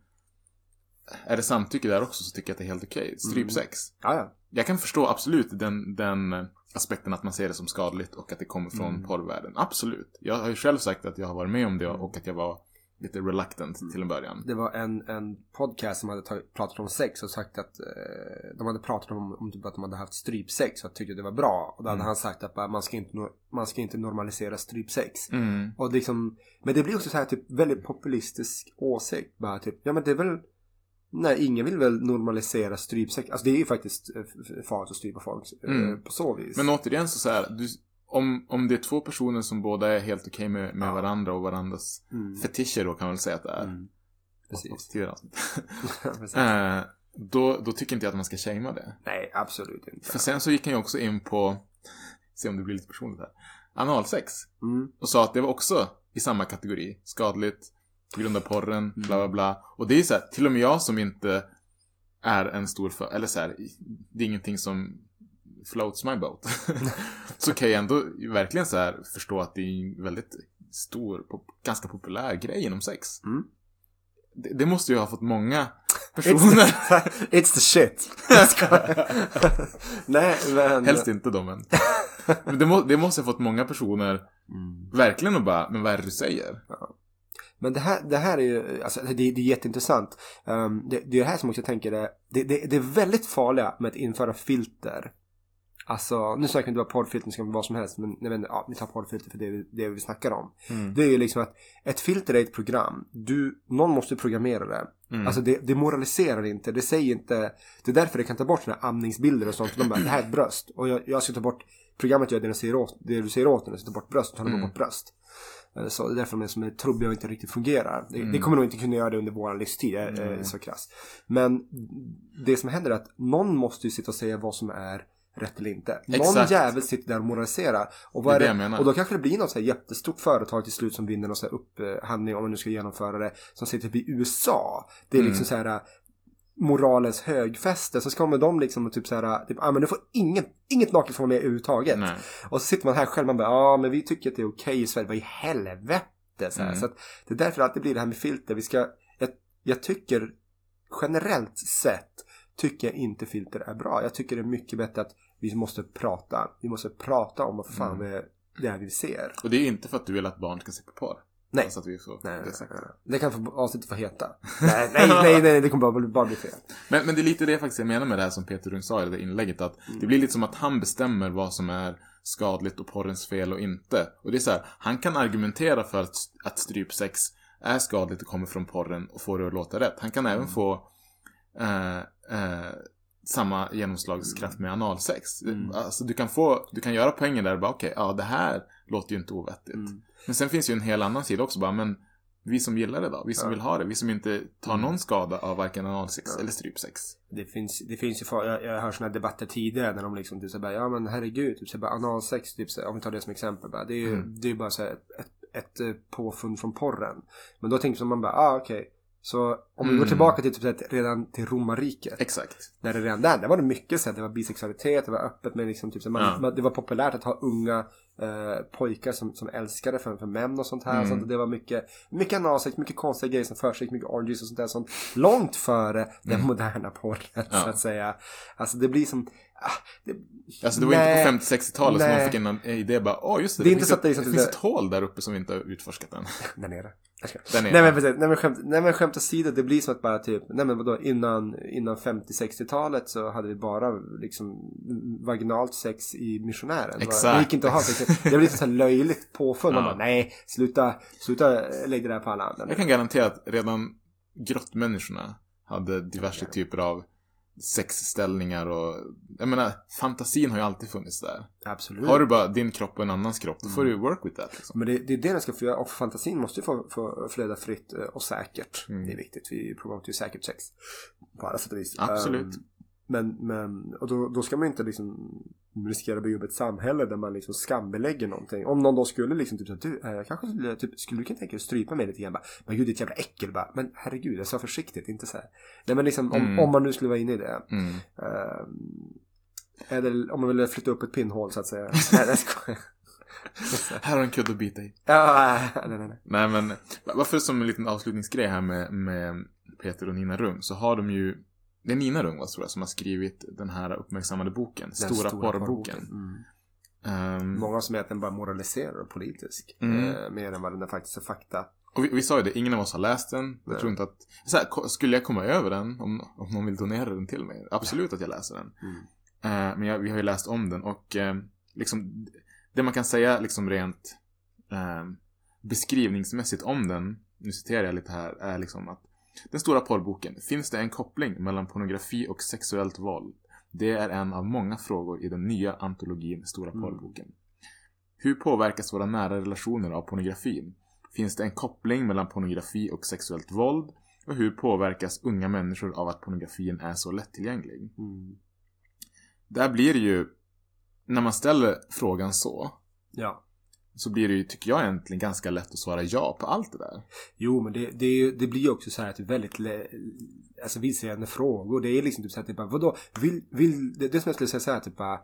är det samtycke där också så tycker jag att det är helt okej. Strypsex. Ja, ja. Jag kan förstå absolut den, den aspekten att man ser det som skadligt och att det kommer från Mm. porrvärlden. Absolut. Jag har ju själv sagt att jag har varit med om det och att jag var lite reluctant Mm. till en början. Det var en, en podcast som hade tagit, pratat om sex och sagt att eh, de hade pratat om, om typ att de hade haft strypsex och tyckte det var bra. Och då hade Mm. han sagt att bara, man, ska inte, man ska inte normalisera strypsex. Mm. Och liksom, men det blir också så här typ väldigt populistisk åsikt. Bara typ, ja men det är väl Nej, ingen vill väl normalisera strypsex. Alltså det är ju faktiskt eh, farligt att strypa folk eh, Mm. på så vis. Men återigen så, så här, du, om, om det är två personer som båda är helt okej med, med Ja. varandra och varandras Mm. fetischer då kan man väl säga att det är. Mm. Precis. Precis. Eh, då, då tycker inte jag att man ska shamea det. Nej, absolut inte. För sen så gick han ju också in på, se om det blir lite personligt här, analsex. Mm. Och sa att det var också i samma kategori. Skadligt, på grund av porren, bla bla bla. Och det är så här, till och med jag som inte är en stor för, eller så här, det är ingenting som floats my boat. så kan jag ändå verkligen så här förstå att det är en väldigt stor, ganska populär grej inom sex. Mm. Det, det måste ju ha fått många It's personer. the, it's the shit. Nej, men... Helst inte då men. men det, må, det måste ha fått många personer Mm. verkligen att bara, men vad är det du säger? Men det här, det här är ju, alltså det, det är jätteintressant. Um, det, det är det här som också jag tänker är, det, det, det är väldigt farliga med att införa filter. Alltså, nu snackar vi inte bara porrfilter, det ska vara vad som helst, men vet inte, ja, vi tar porrfilter för det är det vi snackar om. Det är ju liksom att ett filter är ett program. Du, någon måste programmera det. Mm. Alltså det, det moraliserar inte, det säger inte, det är därför det kan ta bort såna här amningsbilder och sånt. De bara, det här är ett bröst. Och jag, jag ska ta bort, programmet gör det, säger åt, det du säger åt den, jag ska ta bort bröst, tar Mm. bort bröst. Eh, Så det är därför de är som är trubbiga och inte riktigt fungerar. Det, Mm. det kommer nog inte kunna göra det under vår livstid, är Mm. så krass. Men det som händer är att någon måste ju sitta och säga vad som är rätt eller inte. Någon Exakt. jävel sitter där och moraliserar. Och, vad Det är det jag menar. och då kanske det blir något så här jättestort företag till slut som vinner någon så här upphandling om man nu ska genomföra det. Som sitter typ i USA. Det är Mm. liksom så här äh, moralens högfäste. Så ska man med dem liksom och typ så här, typ, ah, men du får inget, inget naket vara med överhuvudtaget. Nej. Och så sitter man här själv och bara, ja men vi tycker att det är okej i Sverige. Vad i helvete? Så. Mm. så det är därför det alltid blir det här med filter. Vi ska, jag, jag tycker generellt sett tycker jag inte filter är bra. Jag tycker det är mycket bättre att vi måste prata. Vi måste prata om vad fan Mm. det, är, det vi ser. Och det är inte för att du vill att barn ska se på porr. Nej. Alltså att vi får Nej, det nej, sagt. nej. Det kan få avsnittet få heta. nej, nej, nej, nej, det kommer bara, bara bli fel. Men, men det är lite det faktiskt jag menar med det här som Peter Rung sa i det inlägget. Att Mm. det blir lite som att han bestämmer vad som är skadligt och porrens fel och inte. Och det är så här, han kan argumentera för att, att strypsex är skadligt och kommer från porren och får det att låta rätt. Han kan även Mm. få eh, eh, samma genomslagskraft med analsex. Mm. Alltså du kan få, du kan göra poängen där och bara okej, ja det här låter ju inte ovettigt. Mm. Men sen finns ju en hel annan sida också bara, men vi som gillar det då? Vi som Ja. vill ha det? Vi som inte tar Mm. någon skada av varken analsex Ja. eller strypsex? Det finns, det finns ju, jag, jag har hört sådana debatter tidigare när de liksom typ så bara, ja men herregud, typ så bara analsex, typ så, om vi tar det som exempel bara, det är ju, Mm. det är bara så här, ett, ett, ett påfund från porren. Men då tänker man bara, ah okej. Så om vi går Mm. tillbaka till typ här, redan till romarriket. Exakt. Där det redan där, där var det mycket så här, det var bisexualitet, det var öppet med liksom typ så här, man, Ja. man, det var populärt att ha unga eh, pojkar som, som älskade för, för män och sånt här. Mm. Sånt, och det var mycket, mycket analsex, mycket konstiga grejer som försiggick, mycket orgies och sånt där. Sånt, långt före den Mm. moderna porren Ja. så att säga. Alltså det blir som, ah, det, Alltså det var Nej. inte på 50-60-talet som man fick en idé bara, åh just det, Det är det, finns, ett, det finns ett hål där uppe som vi inte har utforskat än. där nere. Där. Nej men precis, nej men, skämt, nej men skämt åsido, det blir som att bara typ, nej men vadå, innan, innan 50-60-talet så hade vi bara liksom vaginalt sex i missionären. Det var- Exakt. Det gick inte att ha sex. Det blir lite så här löjligt påfund. Man Ja. bara, nej, sluta, sluta lägga det där på alla andra. Jag kan garantera att redan grottmänniskorna hade diverse typer av sexställningar och jag menar, fantasin har ju alltid funnits där. Absolut. Har du bara din kropp och en annans kropp, då får du Mm. work with that. Liksom. Men det, det är det den ska få göra och fantasin måste ju få, få flöda fritt eh, och säkert. Mm. Det är viktigt. Vi promotar ju säkert sex. På alla sätt och vis. Absolut. Um, men, men och då, då ska man ju inte liksom riskera att bygga upp ett samhälle där man liksom skambelägger någonting. Om någon då skulle liksom typ säga du, eh, kanske skulle, typ, skulle du kunna tänka dig att strypa mig lite grann? Bara, men gud ditt jävla äckel bara. Men herregud, jag sa försiktigt, inte så här. Nej men liksom om, Mm. om man nu skulle vara inne i det. Mm. Um, eller om man vill flytta upp ett pinnhål så att säga. nej, jag skojar. Här har en kudde att bita i. Ja, nej, nej, nej. Nej men, varför som en liten avslutningsgrej här med, med Peter och Nina Rung så har de ju det är Nina Rung va, tror jag, som har skrivit den här uppmärksammade boken. Den Stora, porrboken. Mm. Ehm, Många som egentligen bara moraliserar och politisk. Mm. Eh, mer än vad den faktiskt är fakta. och vi, vi sa ju det, ingen av oss har läst den. Jag tror inte att... Här, skulle jag komma över den, om, om någon vill donera den till mig, absolut att jag läser den. Mm. Eh, men jag, vi har ju läst om den och eh, liksom, det man kan säga liksom rent eh, beskrivningsmässigt om den, nu citerar jag lite här, är liksom att den stora porrboken, finns det en koppling mellan pornografi och sexuellt våld? Det är en av många frågor i den nya antologin Stora Mm. porrboken. Hur påverkas våra nära relationer av pornografin? Finns det en koppling mellan pornografi och sexuellt våld? Och hur påverkas unga människor av att pornografin är så lättillgänglig? Mm. Där blir det ju, när man ställer frågan så, Ja. Så blir det ju, tycker jag egentligen, ganska lätt att svara ja på allt det där. Jo, men det, det, det blir ju också så här att det är väldigt alltså vilseledande frågor. Det är liksom typ så här typ bara, vadå? Vill, vill, det, det som jag skulle säga så här typ bara,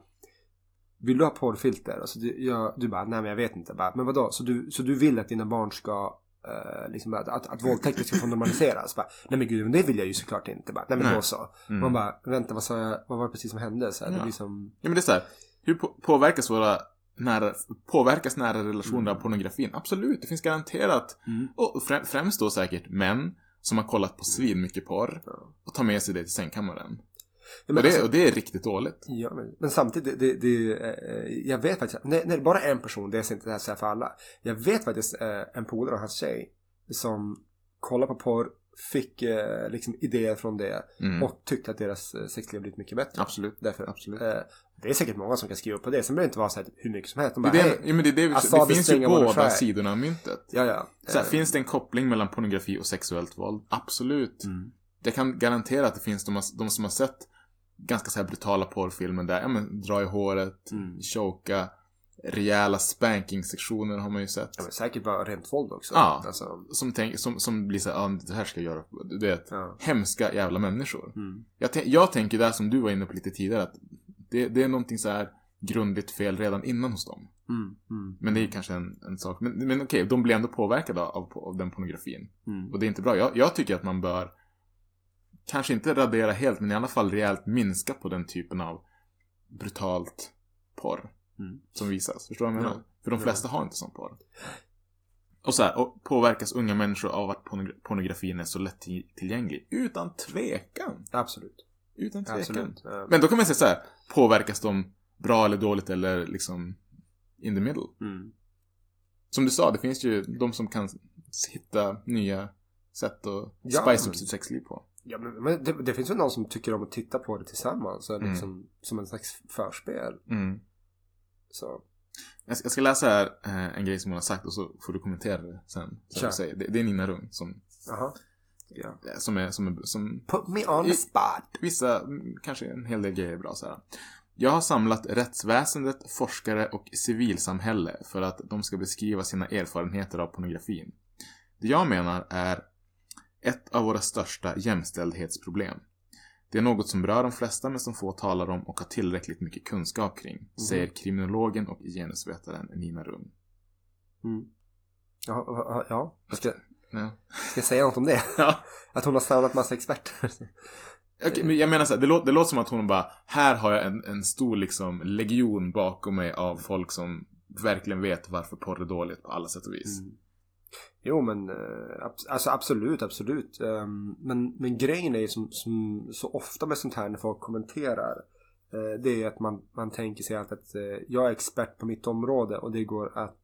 vill du ha porrfilter? Alltså du, jag, du bara, nej men jag vet inte. Bara, men vadå? Så du, så du vill att dina barn ska eh, liksom att, att, att våldtäkter ska få normaliseras? Bara, nej men gud, men det vill jag ju såklart inte. Bara, nej men då så. Mm. Man bara, vänta vad sa jag? Vad var det precis som hände? Så här, det Ja. blir som... Ja men det är så här, hur på, påverkas våra nära, påverkas nära relationer Mm. av pornografin? Absolut, det finns garanterat, Mm. och frä, främst då säkert män som har kollat på svin mycket porr och tar med sig det till sängkammaren. Ja, och, det, alltså- och det är riktigt dåligt. Ja, men, men samtidigt, det, det, eh, jag vet faktiskt, när, när det bara är en person, det är inte det här så här för alla. Jag vet faktiskt eh, en polare och hans tjej som kollar på porr, fick eh, liksom idéer från det Mm. och tyckte att deras eh, sexliv blivit mycket bättre. Absolut. Därför, Absolut. eh, det är säkert många som kan skriva på det. Sen behöver det inte vara så här hur mycket som helst. De Det, bara, är det, hej, ja, men det, är det, vi- det finns ju båda sidorna av myntet. ja, ja. Så här, Eh, finns det en koppling mellan pornografi och sexuellt våld? Absolut. Mm. Jag kan garantera att det finns de, de som har sett ganska så här brutala porrfilmer där, ja men dra i håret, Mm. choka, rejäla spanking-sektioner har man ju sett. Ja, men säkert bara rent våld också. Ja. Alltså, Som, tänk, som, som blir så här, ah, det här ska jag göra. Du vet, ja. hemska jävla människor. Mm. Jag, jag tänker där som du var inne på lite tidigare, att det, det är någonting så här grundligt fel redan innan hos dem. Mm. Mm. Men det är kanske en, en sak. Men, men okej, de blir ändå påverkade av, av den pornografin. Mm. Och det är inte bra. Jag, jag tycker att man bör kanske inte radera helt, men i alla fall rejält minska på den typen av brutalt porr Mm. som visas. Förstår du vad jag menar? Ja. För de flesta har inte sån porr. Och så här, och påverkas unga människor av att pornogra- pornografin är så lättillgänglig? Utan tvekan! Absolut. Utan tvekan. Absolut. Ja. Men då kan man säga så här, påverkas de bra eller dåligt eller liksom in the middle? Mm. Som du sa, det finns ju de som kan hitta nya sätt att Ja, spice upp sitt sexliv på. Ja, men, men det, det finns väl någon som tycker om att titta på det tillsammans. Mm. Liksom, Som en slags förspel. Mm. Så. Jag ska, jag ska läsa här eh, en grej som hon har sagt och så får du kommentera det sen. Så säger. Det, det är Nina Rung som, Jaha. Ja. eh, som är, som, är, som Put me on the spot. vissa, mm, kanske en hel del grejer är bra så här. Jag har samlat rättsväsendet, forskare och civilsamhälle för att de ska beskriva sina erfarenheter av pornografin. Det jag menar är ett av våra största jämställdhetsproblem. Det är något som berör de flesta men som få talar om och har tillräckligt mycket kunskap kring, säger kriminologen och genusvetaren Nina Rung. Mm. Ja, ja, ja. Ska, Ja. ska jag säga något om det? Ja. Att hon har samlat massa experter. Okej, men jag menar så här, det, låter, det låter som att hon bara, här har jag en, en stor liksom legion bakom mig av folk som verkligen vet varför porr är dåligt på alla sätt och vis. Mm. Jo men eh, alltså absolut, absolut. Ehm, men, men grejen är ju som, som så ofta med sånt här när folk kommenterar. eh, det är att man, man tänker sig att, att eh, jag är expert på mitt område och det går att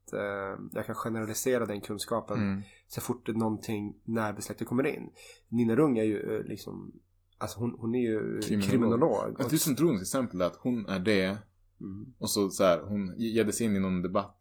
jag kan generalisera den kunskapen Mm. så fort det någonting närbesläktat kommer in. Nina Rung är ju liksom Alltså hon, hon är ju Kriminolog. kriminolog. Att du som drog till exempel att hon är det Mm. och så, så här, hon ger sig in i någon debatt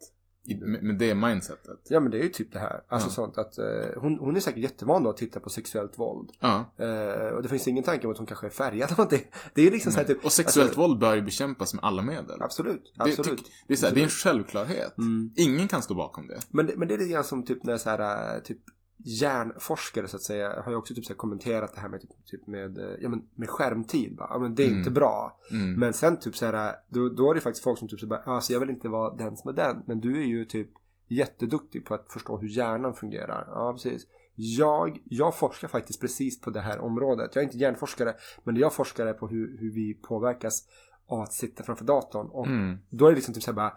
i, med, det mindsetet. Ja men det är ju typ det här. Alltså Ja. sånt att eh, hon, hon är säkert jättevan då att titta på sexuellt våld. Ja. Eh, och det finns ingen tanke om att hon kanske är färgad av det. Det är liksom så här typ. Och sexuellt alltså, våld bör ju bekämpas med alla medel. Absolut, Det, absolut. tyck- det, är så här, det är en självklarhet. Mm. Ingen kan stå bakom det. Men, men det är lite grann som typ när så här, äh, typ hjärnforskare så att säga har ju också typ så kommenterat det här med, typ, typ med, eh, ja, men med skärmtid. Bara. Ja, men det är Mm. inte bra. Mm. Men sen typ så här, då, då är det faktiskt folk som typ så bara, alltså jag vill inte vara den som är den. Men du är ju typ jätteduktig på att förstå hur hjärnan fungerar. Ja, precis. Jag, jag forskar faktiskt precis på det här området. Jag är inte hjärnforskare, men jag forskar på hur, hur vi påverkas av att sitta framför datorn. Och Mm. då är det liksom typ så här bara,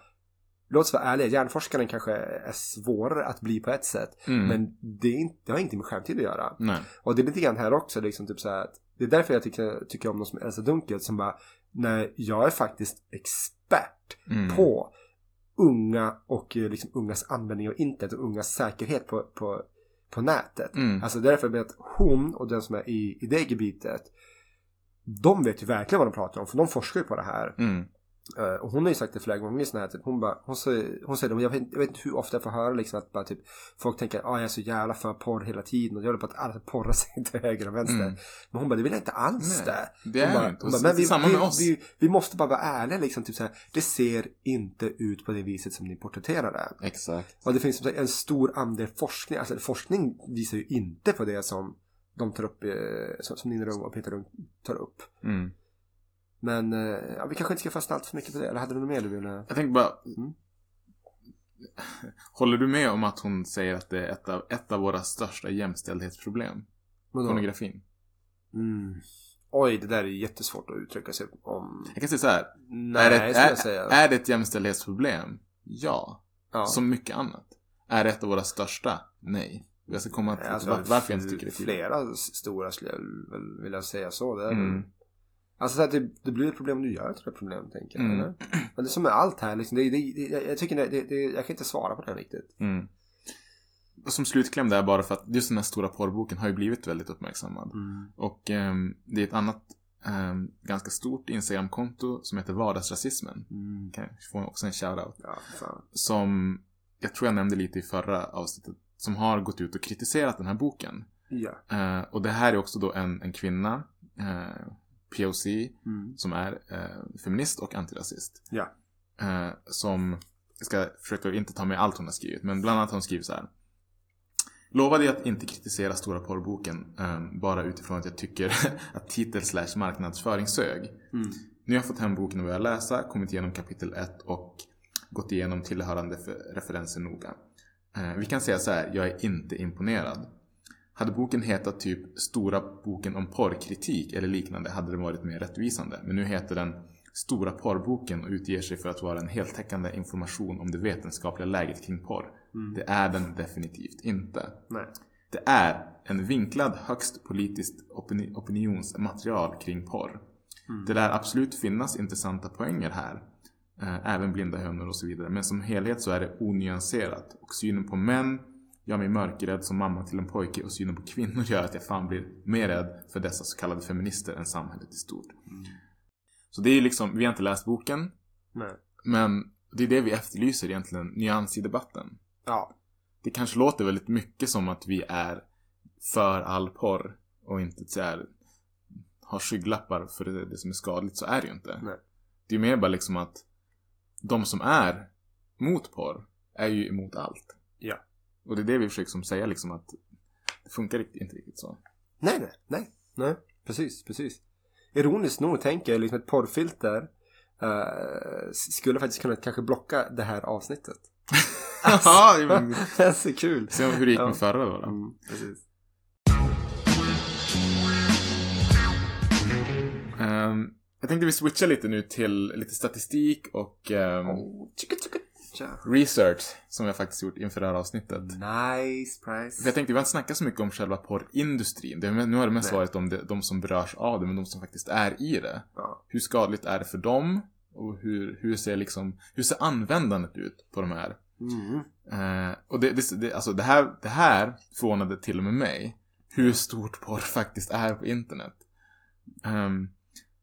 låt oss vara ärliga, hjärnforskaren kanske är svårare att bli på ett sätt. Mm. Men det, är inte, det har ingenting med skärmtid att göra. Nej. Och det är lite grann här också, liksom typ så här det är därför jag tycker, tycker om de som Elsa Dunkelt som bara, nej, jag är faktiskt expert Mm. på unga och eh, liksom ungas användning av internet och ungas säkerhet på, på, på nätet. Mm. Alltså därför det att hon och den som är i, i det gebitet, de vet ju verkligen vad de pratar om, för de forskar ju på det här. Mm. Eh, och hon har ju sagt det flera gånger här, typ, hon, bara, hon, säger, hon säger det, jag vet, jag vet inte hur ofta jag får höra liksom att bara, typ, folk tänker att ah, jag är så jävla för porr hela tiden och jag håller på att alla porrar sig till höger och vänster. Mm. Men hon bara, det vill jag inte alls Nej, det. det är bara, inte. hon bara, men vi, samma med oss. Vi, vi måste bara vara ärliga liksom, typ så här, det ser inte ut på det viset som ni porträtterar det. Exakt. Och det finns som sagt en stor andel forskning, alltså forskning visar ju inte på det som de tar upp, eh, som som Nina och Peter Rung tar upp. Mm. Men eh, ja, vi kanske inte ska fastna allt för mycket på det. Eller hade du något mer du ville? Jag tänkte bara... Mm. Håller du med om att hon säger att det är ett av, ett av våra största jämställdhetsproblem? Vadå? Pornografin. Mm. Oj, det där är jättesvårt att uttrycka sig om. Jag kan säga så här. Nej, är, det, jag är, säga. är det ett jämställdhetsproblem? Ja. ja. Som mycket annat. Är det ett av våra största? Nej. Jag ska komma till Alltså, var, varför jag inte tycker det är. Flera stora skulle jag vilja säga så. Det är Mm. Alltså så att det, det blir ett problem om du gör ett problem, tänker jag. Mm. Eller? Men det är som med allt här, liksom, det, det, jag, tycker det, jag kan inte svara på det riktigt. Mm. Och som slutkläm där bara för att just den här stora porrboken har ju blivit väldigt uppmärksammad. Och ehm, det är ett annat ehm, ganska stort Instagramkonto som heter Vardagsrasismen. Mm. Kan jag få också en shoutout. Ja, fan. Som jag tror jag nämnde lite i förra avsnittet. Som har gått ut och kritiserat den här boken. Ja. Eh, och det här är också då en, en kvinna, eh, POC, Mm. som är eh, feminist och antirasist. Ja. Eh, som, jag ska försöka inte ta med allt hon har skrivit, men bland annat har hon skrivit så här. Lovade jag att inte kritisera Stora porrboken eh, bara utifrån att jag tycker att titel slash marknadsföring sög. Mm. Nu har jag fått hem boken och börjat läsa, kommit igenom kapitel 1 och gått igenom tillhörande referenser noga. Eh, vi kan säga så här, jag är inte imponerad. Hade boken hetat typ Stora boken om porrkritik eller liknande hade den varit mer rättvisande. Men nu heter den Stora porrboken och utger sig för att vara en heltäckande information om det vetenskapliga läget kring porr. Det är den definitivt inte. Nej. Det är en vinklad, högst politiskt opini- opinionsmaterial kring porr. Det lär absolut finnas intressanta poänger här. Eh, även blinda hönor och så vidare. Men som helhet så är det onyanserat. Och synen på män gör mig mörkrädd som mamma till en pojke och synen på kvinnor gör att jag fan blir mer rädd för dessa så kallade feminister än samhället i stort. Så det är liksom, vi har inte läst boken. Nej. Men det är det vi efterlyser egentligen, nyans i debatten. Ja. Det kanske låter väldigt mycket som att vi är för all porr och inte så här, har skygglappar för det, det som är skadligt. Så är det ju inte. Nej. Det är mer bara liksom att de som är mot porr är ju emot allt. Ja. Och det är det vi försöker som säga liksom att det funkar inte riktigt så. Nej, nej, nej. Nej, precis, precis. Ironiskt nog tänker jag liksom ett porrfilter eh, skulle faktiskt kunna kanske blocka det här avsnittet. Ja, det är så kul. Se hur det gick Ja. med förra då. då. Mm, precis. Ehm, jag tänkte vi switchar lite nu till lite statistik och ehm, Oh, tjicka, tja. Research som jag faktiskt gjort inför det här avsnittet. Nice price. För jag tänkte, vi har inte snackat så mycket om själva porrindustrin. Det, nu har det mest Nej. varit om det, de som berörs av det, men de som faktiskt är i det. Ja. Hur skadligt är det för dem? Och hur, hur, ser, liksom, hur ser användandet ut på de här? Mm. Eh, och det, det, det, alltså det, här, det här förvånade till och med mig. Hur stort porr faktiskt är på internet. Ehm,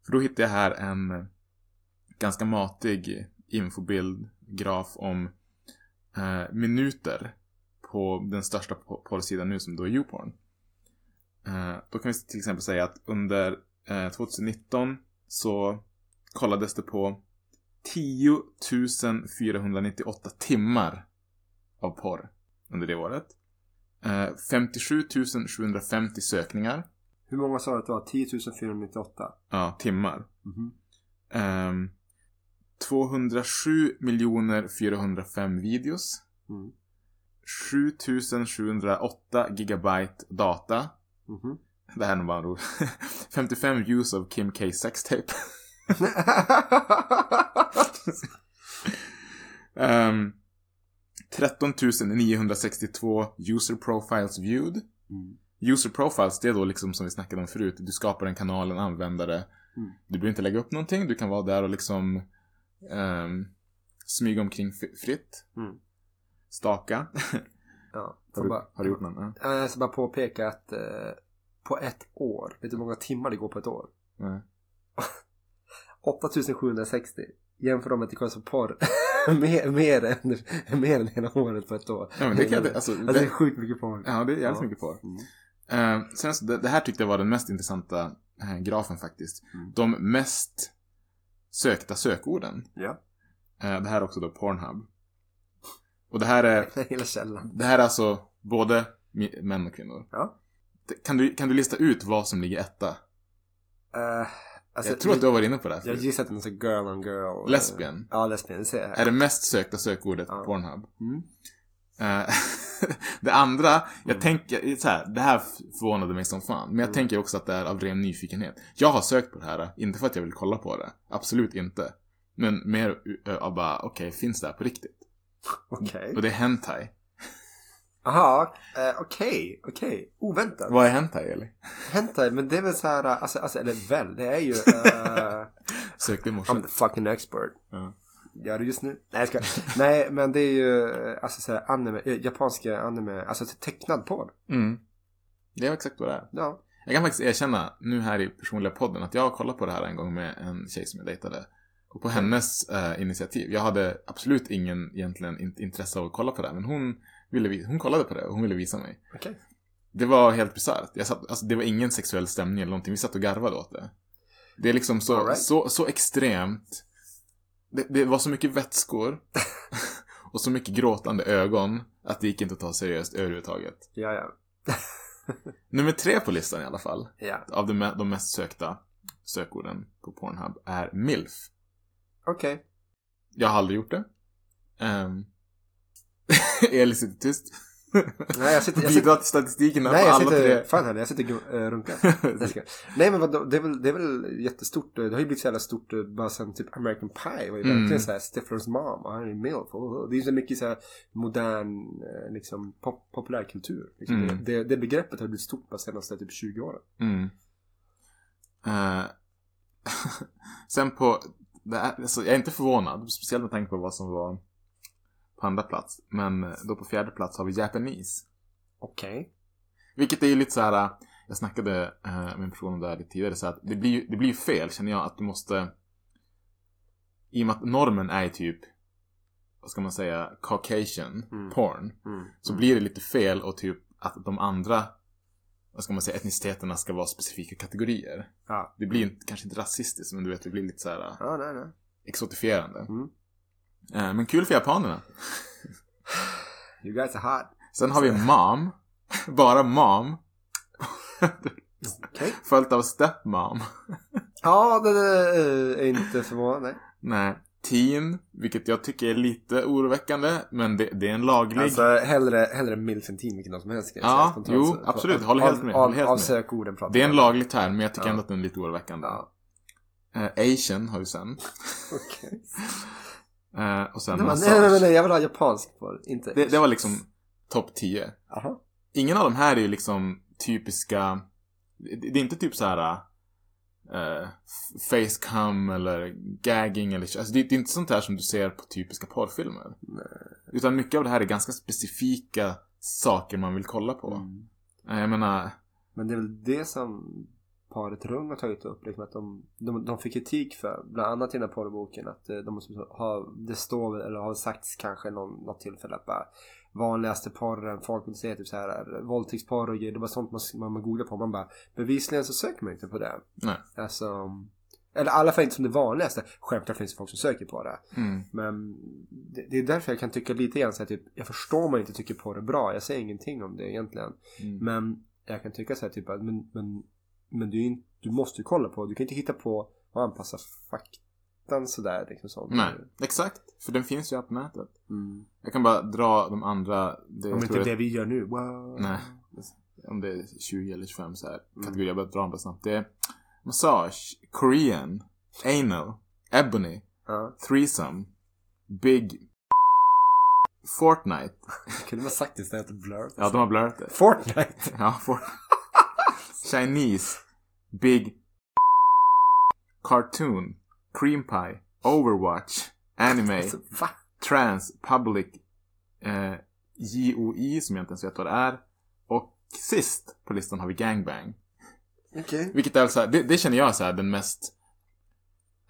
för då hittade jag här en ganska matig infobild, graf om eh, minuter på den största po- porrsidan nu som då är YouPorn. Eh, då kan vi till exempel säga att under eh, 2019 så kollades det på 10 498 timmar av porr under det året. Eh, 57 750 sökningar. Hur många sa du att det var? 10 498? Ja, timmar. Mhm. Ehm, 207 miljoner 405 videos. Mm. 7708 gigabyte data. Mhm. Det här är nog bara roligt. 55 views av Kim K sextape. um, 13 962 user profiles viewed. Mm. User profiles, det är då liksom som vi snackade om förut. Du skapar en kanal, en användare. Mm. Du behöver inte lägga upp någonting. Du kan vara där och liksom ehm, smyga omkring fritt. Mm. Staka. Ja, har, du, bara, har du gjort någon? Ja. Ja, Jag ska bara påpeka att eh, på ett år, vet du hur många timmar det går på ett år? Nej. 8760. Jämför dem med att det kostar porr. mer, mer, än, mer än hela året på ett år. Ja, men det kan alltså, alltså, det är det- sjukt mycket porr. Ja, det är jävligt Ja. mycket på. Mm. Eh, sen, det, det här tyckte jag var den mest intressanta eh, grafen faktiskt. Mm. De mest sökta sökorden. Ja. Eh, det här är också då Pornhub. Och det här är, Hela källan. det här är alltså både män och kvinnor. Ja. Kan du, kan du lista ut vad som ligger etta? Eh, alltså, jag tror att du har varit inne på det här Jag förut. gissar att det är någon sån girl on girl. Lesbian. Ja, lesbian. Det ser jag Är det mest sökta sökordet Ja. på Pornhub. Mm. Eh, det andra, jag Mm. tänker, så här, det här förvånade mig som fan. Men jag Mm. tänker också att det är av ren nyfikenhet. Jag har sökt på det här, inte för att jag vill kolla på det. Absolut inte. Men mer uh, av bara, okej, finns det här på riktigt? Okej. Och det är hentai. Aha, eh, okej, okej. Oväntat. Vad är hentai eller? Hentai, men det är väl så här, alltså, alltså eller väl, det är ju... Uh, Sökte i morse. I'm the fucking expert. Ja. Gör det just nu? Nej, jag ska. Nej, men det är ju eh, alltså så här, anime, eh, japanska anime, alltså tecknad porr. Mm. Det är exakt vad det är. Ja. Jag kan faktiskt erkänna nu här i personliga podden att jag har kollat på det här en gång med en tjej som jag dejtade. Och på hennes eh, initiativ. Jag hade absolut ingen egentligen in- intresse av att kolla på det. Men hon, ville, vi- hon kollade på det och hon ville visa mig. Okej. Det var helt bisarrt. Alltså, det var ingen sexuell stämning eller någonting. Vi satt och garvade åt det. Det är liksom så, right. så, så extremt. Det, det var så mycket vätskor. och så mycket gråtande ögon. Att det gick inte att ta seriöst överhuvudtaget. Ja, ja. Nummer tre på listan i alla fall. Ja. Av de, de mest sökta sökorden på Pornhub är MILF. Okej. Jag har aldrig gjort det. Um, Elin sitter tyst. Nej, jag sitter- jag Bidrar till statistiken Nej, jag sitter, fan heller, jag sitter uh, runkar. Nej, men vadå, det är, väl, det är väl jättestort. eh, Det har ju blivit så jävla stort eh, bara sen typ American Pie. var ju Mm. verkligen såhär Stiflers mom och han är MILF. Och, det är ju så mycket såhär modern, eh, liksom pop, populärkultur. Liksom. Mm. Det, det begreppet har blivit stort bara senaste typ 20 åren. Mm. Eh, sen på, det är, alltså, jag är inte förvånad, speciellt med tanke på vad som var på andra plats. Men eh, då på fjärde plats har vi Japanese. Okej. Vilket är ju lite så här. äh, Jag snackade eh, med en person om det här lite tidigare. Så att det blir ju det blir fel känner jag att du måste. I och med att normen är typ. Vad ska man säga? Caucasian Mm. porn. Mm. Så blir det lite fel och typ att de andra. Vad ska man säga? Etniciteterna ska vara specifika kategorier. Ja. Det blir inte, kanske inte rasistiskt men du vet det blir lite så här Ja, nej, nej. exotifierande. Mm. Eh, men kul för japanerna. You guys are hot. Sen har vi mom. Bara mom. Okej. Följt av stepmom. Ja, det är inte förvånande. nej. Nej. Teen, vilket jag tycker är lite oroväckande, men det, det är en laglig... Alltså hellre, hellre milf än teen vilken dag som helst. Ja, säga jo, Så- absolut. av- Håller helt av- med, Av, helt av med. sökorden pratar det är en laglig term, men jag tycker Ja. ändå att den är lite oroväckande. Ja. Eh, Asian har vi sen. Okej. Eh, och sen Nej, massage. nej, nej, nej, jag vill ha japansk det. Inte... Det, det var liksom topp 10. Aha. Ingen av de här är ju liksom typiska... Det, det är inte typ så här... Uh, facecam eller gagging eller... Alltså det, det är inte sånt här som du ser på typiska porrfilmer. Utan mycket av det här är ganska specifika saker man vill kolla på. Mm. Eh, Jag menar... Men det är väl det som paret Rung har tagit upp. Liksom att de, de, de fick kritik för, bland annat i den här porrboken, att eh, de måste ha, det står eller har sagts kanske någon, något tillfälle att bara vanligaste porren, folk vill säga typ så här våldtäktsporr och grejer, det var sånt man, man googlar på. Man bara, bevisligen så söker man inte på det. Nej. Alltså, eller i alla fall inte som det vanligaste. Självklart finns det folk som söker på det. Mm. Men det, det är därför jag kan tycka lite grann så här, typ, jag förstår om man inte tycker på det bra. Jag säger ingenting om det egentligen. Mm. Men jag kan tycka så här, typ att men, men, men du, du måste ju kolla på, du kan inte hitta på och anpassa faktan sådär liksom sånt. Nej, exakt. För den finns ju på nätet. Mm. Jag kan bara dra de andra. Det, Om inte det att- vi gör nu. Wow. Nej. Om det är 20 eller 25 så här Mm. kategorier. Jag bara drar dem bara snabbt. Det är massage, Korean, anal, ebony, Ja. threesome, big, Fortnite. Kunde man sagt det istället för blur. Ja, de har blurrat det. Fortnite. Ja, for... Chinese, big, cartoon, cream pie, overwatch, anime, Alltså, trans, public, eh, JOI som jag inte ens vet vad det är. Och sist på listan har vi gangbang. Okej. Vilket är så här, det, det känner jag så här den mest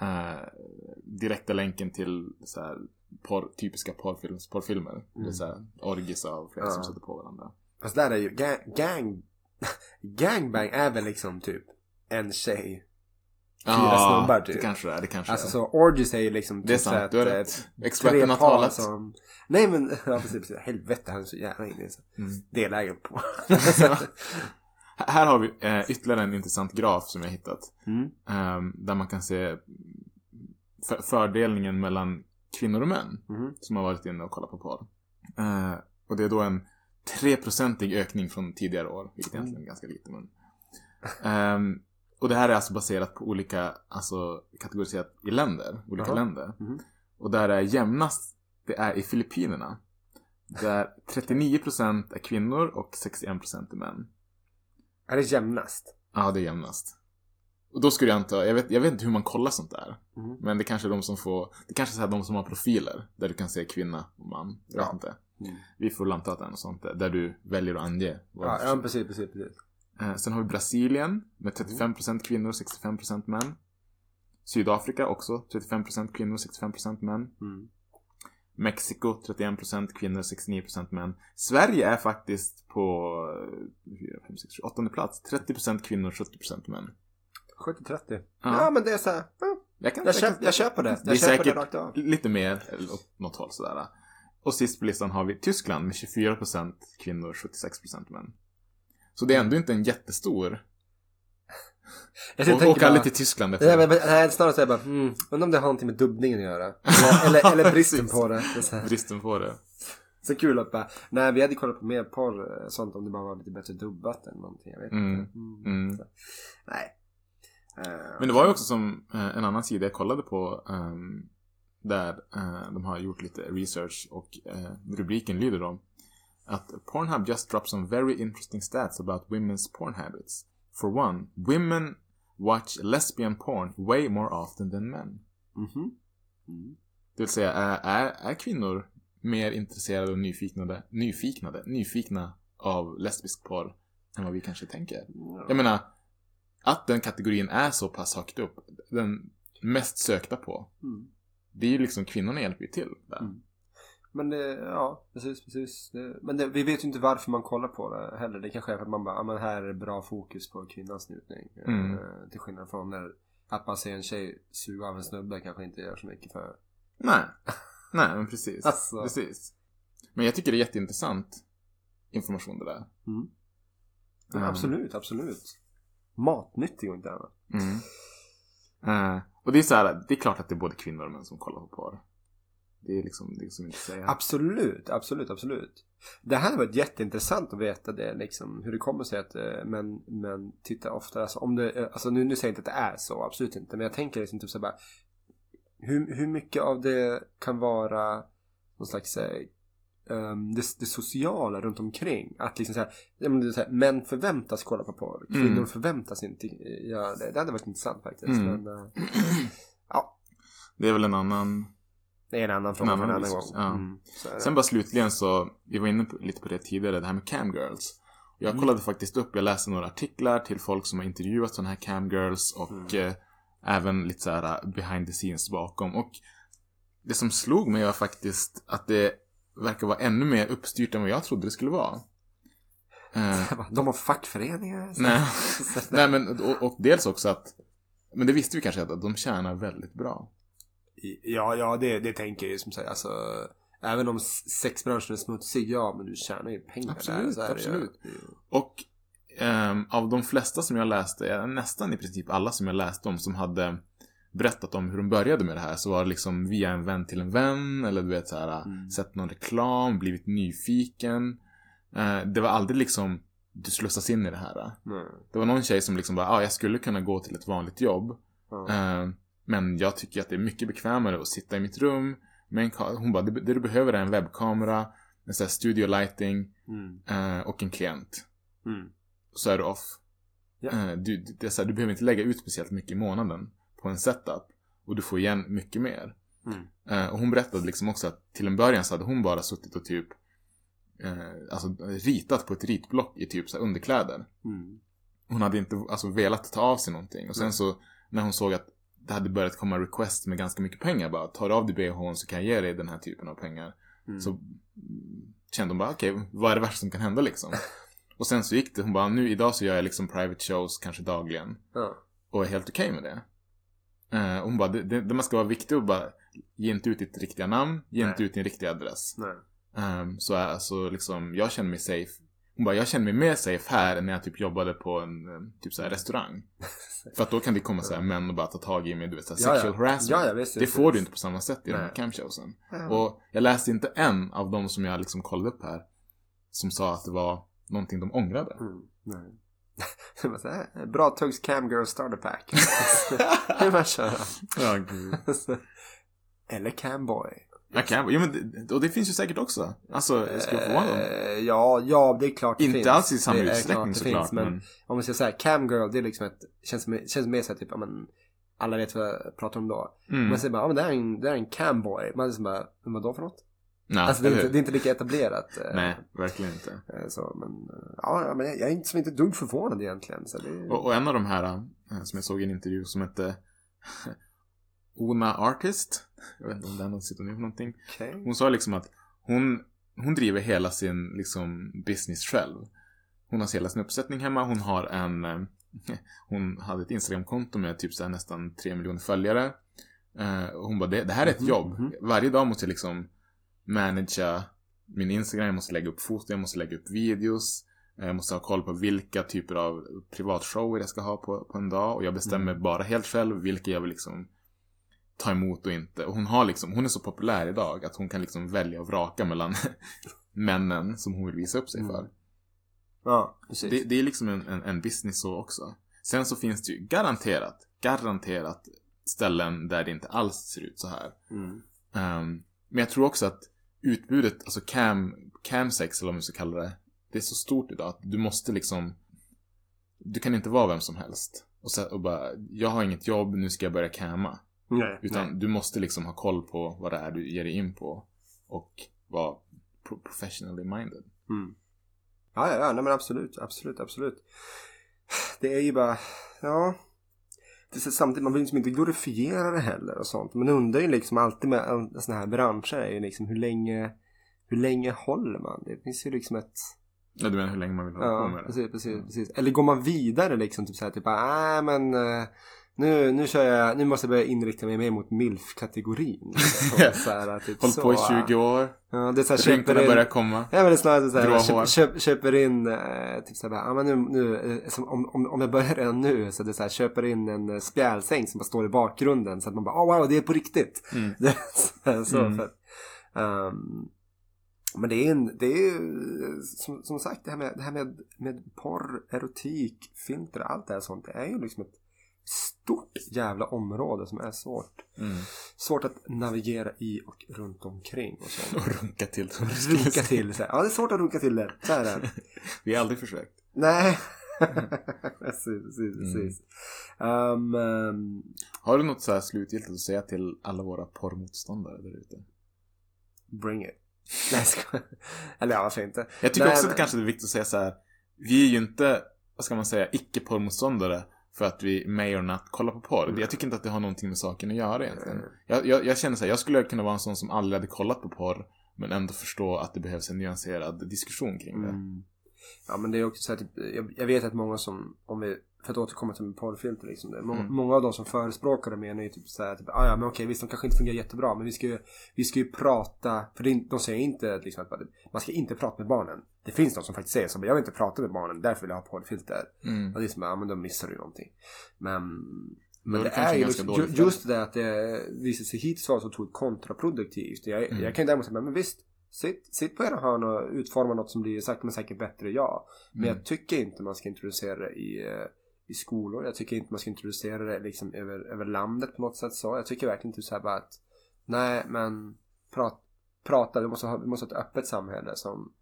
eh, direkta länken till så här, porr, typiska porrfilms, porrfilmer. Det är så här orgis av flera som Ja. sätter på varandra. Fast där är ju gang, gang gangbang är väl liksom typ en tjej. Fyra snubbar, typ. det kanske det är. Det kanske Alltså är. så orgies är ju liksom Det är typ sant, att, du har eh, rätt. Experten har par talat. Som... Nej men, ja precis, precis. Helvete han är så jävla inne. Mm. Delägare på. Här har vi eh, ytterligare en intressant graf som jag hittat. Mm. Ehm, där man kan se för, fördelningen mellan kvinnor och män. Mhm. Som har varit inne och kollat på porr. Eh, och det är då en 3-procentig ökning från tidigare år. Vilket egentligen är ganska lite. Men, Ehm, och det här är alltså baserat på olika, alltså kategoriserat i länder. Olika Jaha. länder. Mhm. Och där är jämnast, det är i Filippinerna. Där 39% är kvinnor och 61% är män. Är det jämnast? Ja, det är jämnast. Och då skulle jag anta, jag vet, jag vet inte hur man kollar sånt där. Mhm. Men det kanske är de som får, det kanske är så här de som har profiler. Där du kan se kvinna och man. Jag vet Ja. inte. Mm. Vi det är något sånt där. Där du väljer att ange. vad Ja, ja precis, precis, precis. Eh, Sen har vi Brasilien med 35% kvinnor och 65% män. Sydafrika också 35% kvinnor och 65% män. Mm. Mexiko 31% kvinnor och 69% män. Sverige är faktiskt på eh, 4, 5, 6, 7, åttonde plats. 30% kvinnor och 70% män. 70-30. Ja. Ja. men det är så här. ja, Jag, kan, Jag, jag kan- köp, jag köper det. Jag Det är köper säkert det rakt av. lite mer, åt något håll sådär. Och sist på listan har vi Tyskland med 24% kvinnor och 76% män. Så det är ändå inte en jättestor. Jag Och, tänker åk aldrig bara- till Tyskland Nej, efter. men, men, nej, snarare så är jag bara, mm, undrar om det har någonting med dubbningen att göra. Eller, eller, eller bristen på det. det. Bristen på det. så kul att bara, nej vi hade kollat på mer porr, eh, sånt om det bara var lite bättre dubbat eller någonting. Jag vet Mm, inte. Mm. mm. Nej. Eh, Men det var ju också som eh, en annan sida jag kollade på. ehm, där eh, de har gjort lite research och eh, rubriken lyder då. Att Pornhub just dropped some very interesting stats about women's porn habits. For one, women watch lesbian porn way more often than men. mhm. Mm. Det vill säga, är, är, är kvinnor mer intresserade och nyfiknade, nyfiknade, nyfikna av lesbisk porr än vad vi kanske tänker? Jag menar, att den kategorin är så pass högt upp, den mest sökta på, Mm. Det är ju liksom kvinnorna hjälper ju till där. Mm. Men det, ja, precis, precis. Det, men det, vi vet ju inte varför man kollar på det heller. Det kanske är för att man bara, ja men här är bra fokus på kvinnans njutning. Mm. Eh, till skillnad från när att man ser en tjej suga av en snubbe kanske inte gör så mycket för. Nej, nej men precis. Alltså. precis. Men jag tycker det är jätteintressant information det där. Mm. Ja, Mm. Absolut, absolut. Matnyttig och inte annat. Mm. Eh, och det är så här, det är klart att det är både kvinnor och män som kollar på porr. Det är liksom, det är som inte att säga. Absolut, absolut, absolut. Det här har varit jätteintressant att veta det liksom, hur det kommer sig att eh, män, män tittar oftare, alltså om det, eh, alltså nu, nu säger jag inte att det är så, absolut inte, men jag tänker liksom typ så här bara, hur, hur mycket av det kan vara någon slags eh, um, det, det sociala runt omkring. Att liksom så här, ja, men det är så här, män förväntas kolla på porr, kvinnor Mm. förväntas inte göra det. Det hade varit intressant faktiskt. Mm. Men, eh, ja, Det är väl en annan det är en annan fråga En för en annan gång. ja. Mm. Sen bara slutligen så, vi var inne på, lite på det tidigare, det här med camgirls. Jag kollade faktiskt upp, jag läste några artiklar till folk som har intervjuat sådana här camgirls och eh, även lite så här uh, behind the scenes bakom. Och det som slog mig var faktiskt att det verkar vara ännu mer uppstyrt än vad jag trodde det skulle vara. Eh, De har fackföreningar. nej, nej men och, och dels också att, men det visste vi kanske att de tjänar väldigt bra. Ja, ja det, det tänker jag ju som sagt. Alltså, även om sexbranschen är smutsig, ja men du tjänar ju pengar Absolut, där. så är det ju. absolut. Och ehm, av de flesta som jag läste, nästan i princip alla som jag läste om som hade berättat om hur de började med det här så var det liksom via en vän till en vän eller du vet så här Mm. sett någon reklam, blivit nyfiken. Eh, det var aldrig liksom du slussas in i det här. Nej. Det var någon tjej som liksom bara, ah, jag skulle kunna gå till ett vanligt jobb. Ja. Eh, men jag tycker att det är mycket bekvämare att sitta i mitt rum. Med en hon bara, det, det du behöver är en webbkamera, en sån här studio lighting Mm. eh, och en klient. Mm. Så är du off. Ja. Eh, du, det är så här, du behöver inte lägga ut speciellt mycket i månaden på en setup. Och du får igen mycket mer. Mm. Eh, och hon berättade liksom också att till en början så hade hon bara suttit och typ eh, alltså ritat på ett ritblock i typ så underkläder. Mm. Hon hade inte alltså, velat ta av sig någonting. Och sen Nej. så när hon såg att det hade börjat komma request med ganska mycket pengar. Bara, tar du av dig bhn så kan jag ge dig den här typen av pengar. Mm. Så mm, kände hon bara, okej, vad är det värsta som kan hända liksom? och sen så gick det, hon bara, nu idag så gör jag liksom private shows kanske dagligen. Ja. Och är helt okej med det. Eh, hon bara, det, det, det man ska vara viktig och bara, ge inte ut ditt riktiga namn, ge Nej. inte ut din riktiga adress. Nej. Ehm, så alltså liksom, jag känner mig safe. Hon bara, jag känner mig mer safe här än när jag typ jobbade på en typ så här restaurang. För att då kan det komma så här män och bara ta tag i mig, du vet så här, Ja, ja. sexual harassment. Ja, ja, visst, det visst, får visst. du inte på samma sätt i de här Nej. camshowsen. Ja. Och jag läste inte en av dem som jag liksom kollade upp här. Som sa att det var någonting de ångrade. Mm. Bra Tugs Camgirl Starter Pack. det är bara att köra. Ja, gud. Eller Camboy. Jag kan, ja, men och det finns ju säkert också. Alltså, jag skulle förvåna dem. Eh, ja, ja, det är klart det Inte finns. alls i samma Det är utsträckning klart det såklart, finns, men, men- om man ska säga Camgirl, det är liksom ett, känns, känns mer så här typ, ja men, alla vet vad jag pratar om då. Mm. Man säger bara, ja men det här är en, det här är en camboy. Man säger bara, vadå för något? Nej, alltså det är, inte, det är inte lika etablerat. eh, Nej, verkligen inte. eh, Så, men, eh, ja, men jag är inte, som inte dugg förvånad egentligen. Så det, Och, och en av de här som jag såg i en intervju som hette Ona Artist. Jag vet inte om det är något pseudonym för någonting. okej. Hon sa liksom att hon, hon driver hela sin liksom, business själv. Hon har hela sin uppsättning hemma. Hon har en... Hon hade ett Instagramkonto med typ så nästan 3 miljoner följare. Hon bara, det, det här är ett Mhm, jobb. mhm. Varje dag måste jag liksom managera min Instagram. Jag måste lägga upp foton, jag måste lägga upp videos. Eh, Jag måste ha koll på vilka typer av privatshower jag ska ha på, på en dag. Och jag bestämmer Mm. bara helt själv vilka jag vill liksom ta emot och inte. Och hon har liksom, hon är så populär idag att hon kan liksom välja och vraka mellan männen som hon vill visa upp sig Mm. för. Ja, precis. Det, det är liksom en, en, en business så också. Sen så finns det ju garanterat, garanterat ställen där det inte alls ser ut så här. Mm. Ehm, men jag tror också att utbudet, alltså cam, camsex eller vad man ska kalla det, det är så stort idag att du måste liksom, du kan inte vara vem som helst. Och, så, och bara, jag har inget jobb, nu ska jag börja camma. Nej, Utan nej. du måste liksom ha koll på vad det är du ger dig in på. Och vara pro- professionally minded. Mm. Ja, ja, ja, nej men absolut, absolut, absolut. Det är ju bara, ja. Samtidigt, man vill liksom inte glorifiera det heller och sånt. Men undrar ju liksom alltid med såna här branscher är ju liksom hur länge, hur länge håller man? Det finns ju liksom ett, Ja, du menar hur länge man vill hålla på ja, med det? precis, precis, precis. Eller går man vidare liksom, typ såhär, typ nej men eh, nu, nu kör jag, nu måste jag börja inrikta mig mer mot milf-kategorin. Så här, typ Håll så, på i 20 år, Ja, det är så här, köper rynkorna in- börjar komma. Ja men det är snarare så här, köp, köp, köper in, eh, typ såhär, ja men nu, nu eh, som, om, om, om jag börjar redan nu så det är så här, köper in en eh, spjälsäng som bara står i bakgrunden så att man bara, oh wow det är på riktigt. Mm. Så, här, så Mm. för, ehm, men det är, en, det är som, som sagt det här med, det här med, med porr, erotik, filter, allt det här sånt. Det är ju liksom ett stort jävla område som är svårt. Mm. Svårt att navigera i och runt omkring och så. Och runka till. Runka till. Så här. Ja, det är svårt att runka till det. Så är det. Vi har aldrig försökt. Nej. precis, precis, Mm. precis. Um, um, Har du något så här slutgiltigt att säga till alla våra porrmotståndare där ute? bring it. Nej, skojar. Eller ja, varför inte? Jag tycker Nej, också men- att det kanske är viktigt att säga så här. vi är ju inte, vad ska man säga, icke-porrmotståndare för att vi may or not kollar på porr. Jag tycker inte att det har någonting med saken att göra egentligen. Jag, jag, jag känner så här, jag skulle kunna vara en sån som aldrig hade kollat på porr, men ändå förstå att det behövs en nyanserad diskussion kring det. Mm. Ja men det är också så här, typ, jag, jag vet att många som, om vi, för att återkomma till porrfilter liksom. Det, många, Mm. många av de som förespråkar det menar ju typ såhär, typ, ah, ja men okej visst de kanske inte fungerar jättebra men vi ska ju, vi ska ju prata, för det, de säger inte liksom att man ska inte prata med barnen. Det finns de som faktiskt säger så, men jag vill inte prata med barnen, därför vill jag ha porrfilter. Mm. Och det är som, ja men då missar du ju någonting. Men, men det det är liksom, dåligt ju, just det att det visar sig hittills vara så otroligt kontraproduktivt. Jag, Mm. jag kan ju däremot säga, men visst, sitt, sitt på era hörn och utforma något som blir sakta men säkert bättre, ja. Men Mm. jag tycker inte man ska introducera det i, eh, i skolor. Jag tycker inte man ska introducera det liksom över, över landet på något sätt så. Jag tycker verkligen inte så här bara att, nej men, prat, prata, vi måste, ha, vi måste ha ett öppet samhälle som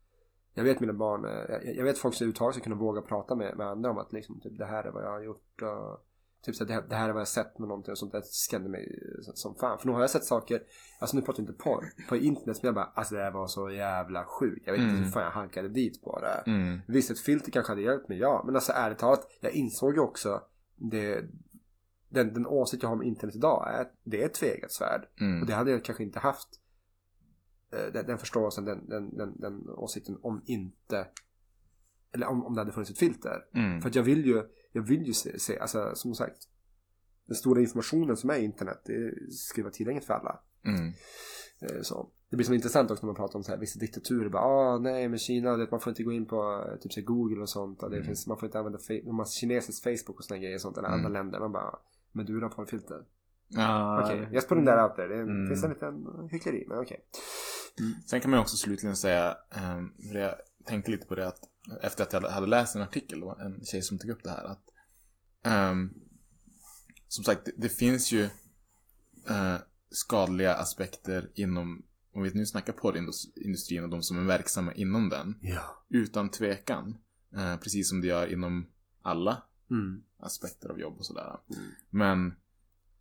jag vet mina barn, eh, jag, jag vet folk som överhuvudtaget ska kunna våga prata med, med andra om att liksom, typ, det här är vad jag har gjort och typ så det, här, det här är vad jag har sett med någonting och sånt där skrämde mig som, som fan. För nu har jag sett saker, alltså nu pratar jag inte porr, på internet som jag bara, alltså det här var så jävla sjukt. Jag vet inte Mm. hur fan jag halkade dit på det. Mm. Visst, ett filter kanske hade hjälpt mig, ja. Men alltså ärligt talat, jag insåg ju också det, den, den åsikt jag har om internet idag är att det är ett tveeggat svärd. Mm. Och det hade jag kanske inte haft eh, den, den förståelsen, den, den, den, den åsikten om inte eller om, om det hade funnits ett filter. Mm. För att jag vill ju, jag vill ju se, se, alltså som sagt den stora informationen som är internet, det ju vara tillgängligt för alla. Mm. Eh, Så. Det blir så intressant också när man pratar om så här, vissa diktaturer. Bara, ah, nej men Kina, det, man får inte gå in på eh, typ så Google och sånt. Och det Mm. finns, man får inte använda fe- de har kinesisk Facebook och såna grejer och sånt. Eller Mm. andra länder. Man bara, men du har porrfilter. Ja, Okej, jag put den där out there. Det är- Mm. finns en liten hyckleri, men okej. Sen kan man ju också slutligen säga, um, för jag tänkte lite på det att efter att jag hade läst en artikel, det var en tjej som tog upp det här, att ehm, som sagt, det, det finns ju eh, skadliga aspekter inom, om vi nu snackar på industrin och de som är verksamma inom den, Ja. utan tvekan, eh, precis som det gör inom alla Mm. aspekter av jobb och sådär. Mm. Men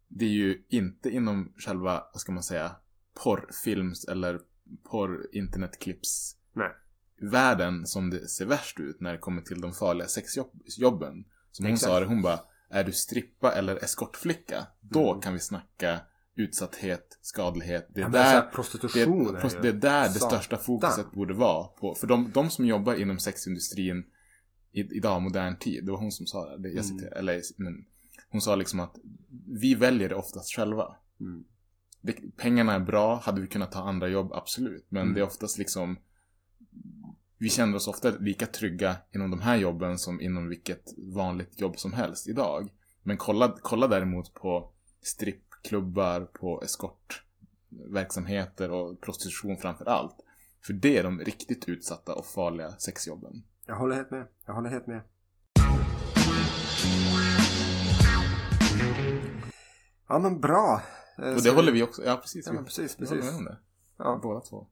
det är ju inte inom själva, vad ska man säga, porrfilms eller porr-internetklipps Nej. världen som det ser värst ut när det kommer till de farliga sexjobben. Som hon Exakt. sa det, hon bara, är du strippa eller eskortflicka? Då Mm. kan vi snacka utsatthet, skadlighet. Det är Ja, men så här, där, det, prostitution är prost- ju- det är där det största fokuset borde vara på. För de, de som jobbar inom sexindustrin i, idag, modern tid, det var hon som sa det. det jag Mm. citerar, eller, men, hon sa liksom att vi väljer det oftast själva. Mm. Det, pengarna är bra, hade vi kunnat ta andra jobb, absolut. Men Mm. det är oftast liksom vi känner oss ofta lika trygga inom de här jobben som inom vilket vanligt jobb som helst idag. Men kolla, kolla däremot på strippklubbar, på eskortverksamheter och prostitution framför allt. För det är de riktigt utsatta och farliga sexjobben. Jag håller helt med. Jag håller helt med. Ja men bra. Eh, Och det håller vi också, ja precis. Ja, men vi- precis, vi håller precis. med om det. Ja, Båda två.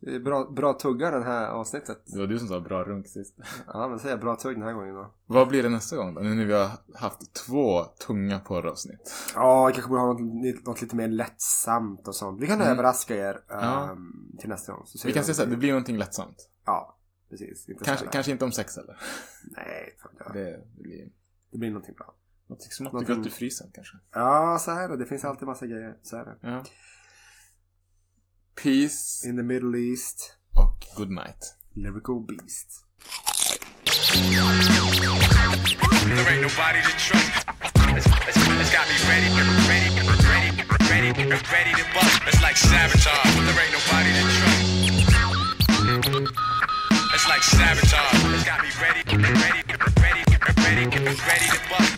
det är bra, bra tuggar den här avsnittet. Det var du som sa bra runk sist. Ja men säger bra tugg den här gången då. Vad blir det nästa gång då? Nu när vi har haft två tunga porravsnitt. Ja, jag kanske borde ha något, något lite mer lättsamt och sånt. Vi kan Mm. överraska er Ja. ehm, till nästa gång. Vi kan säga såhär, det blir. någonting lättsamt. Ja, precis. Inte Kanske, kanske inte om sex heller. Nej. Det, det blir det blir någonting bra. Något som något Någonting- gott i frysen kanske. Ja, så är det. Det finns alltid massa grejer. Så är det. Ja. Peace In the Middle East, och good night. Lyrical Beast. There ain't nobody to trust. It's, it's, it's got me ready, ready, ready, ready, ready to bust. It's like sabotage. There ain't nobody to trust. It's like sabotage. It's got me ready, ready, ready, ready, ready to bust.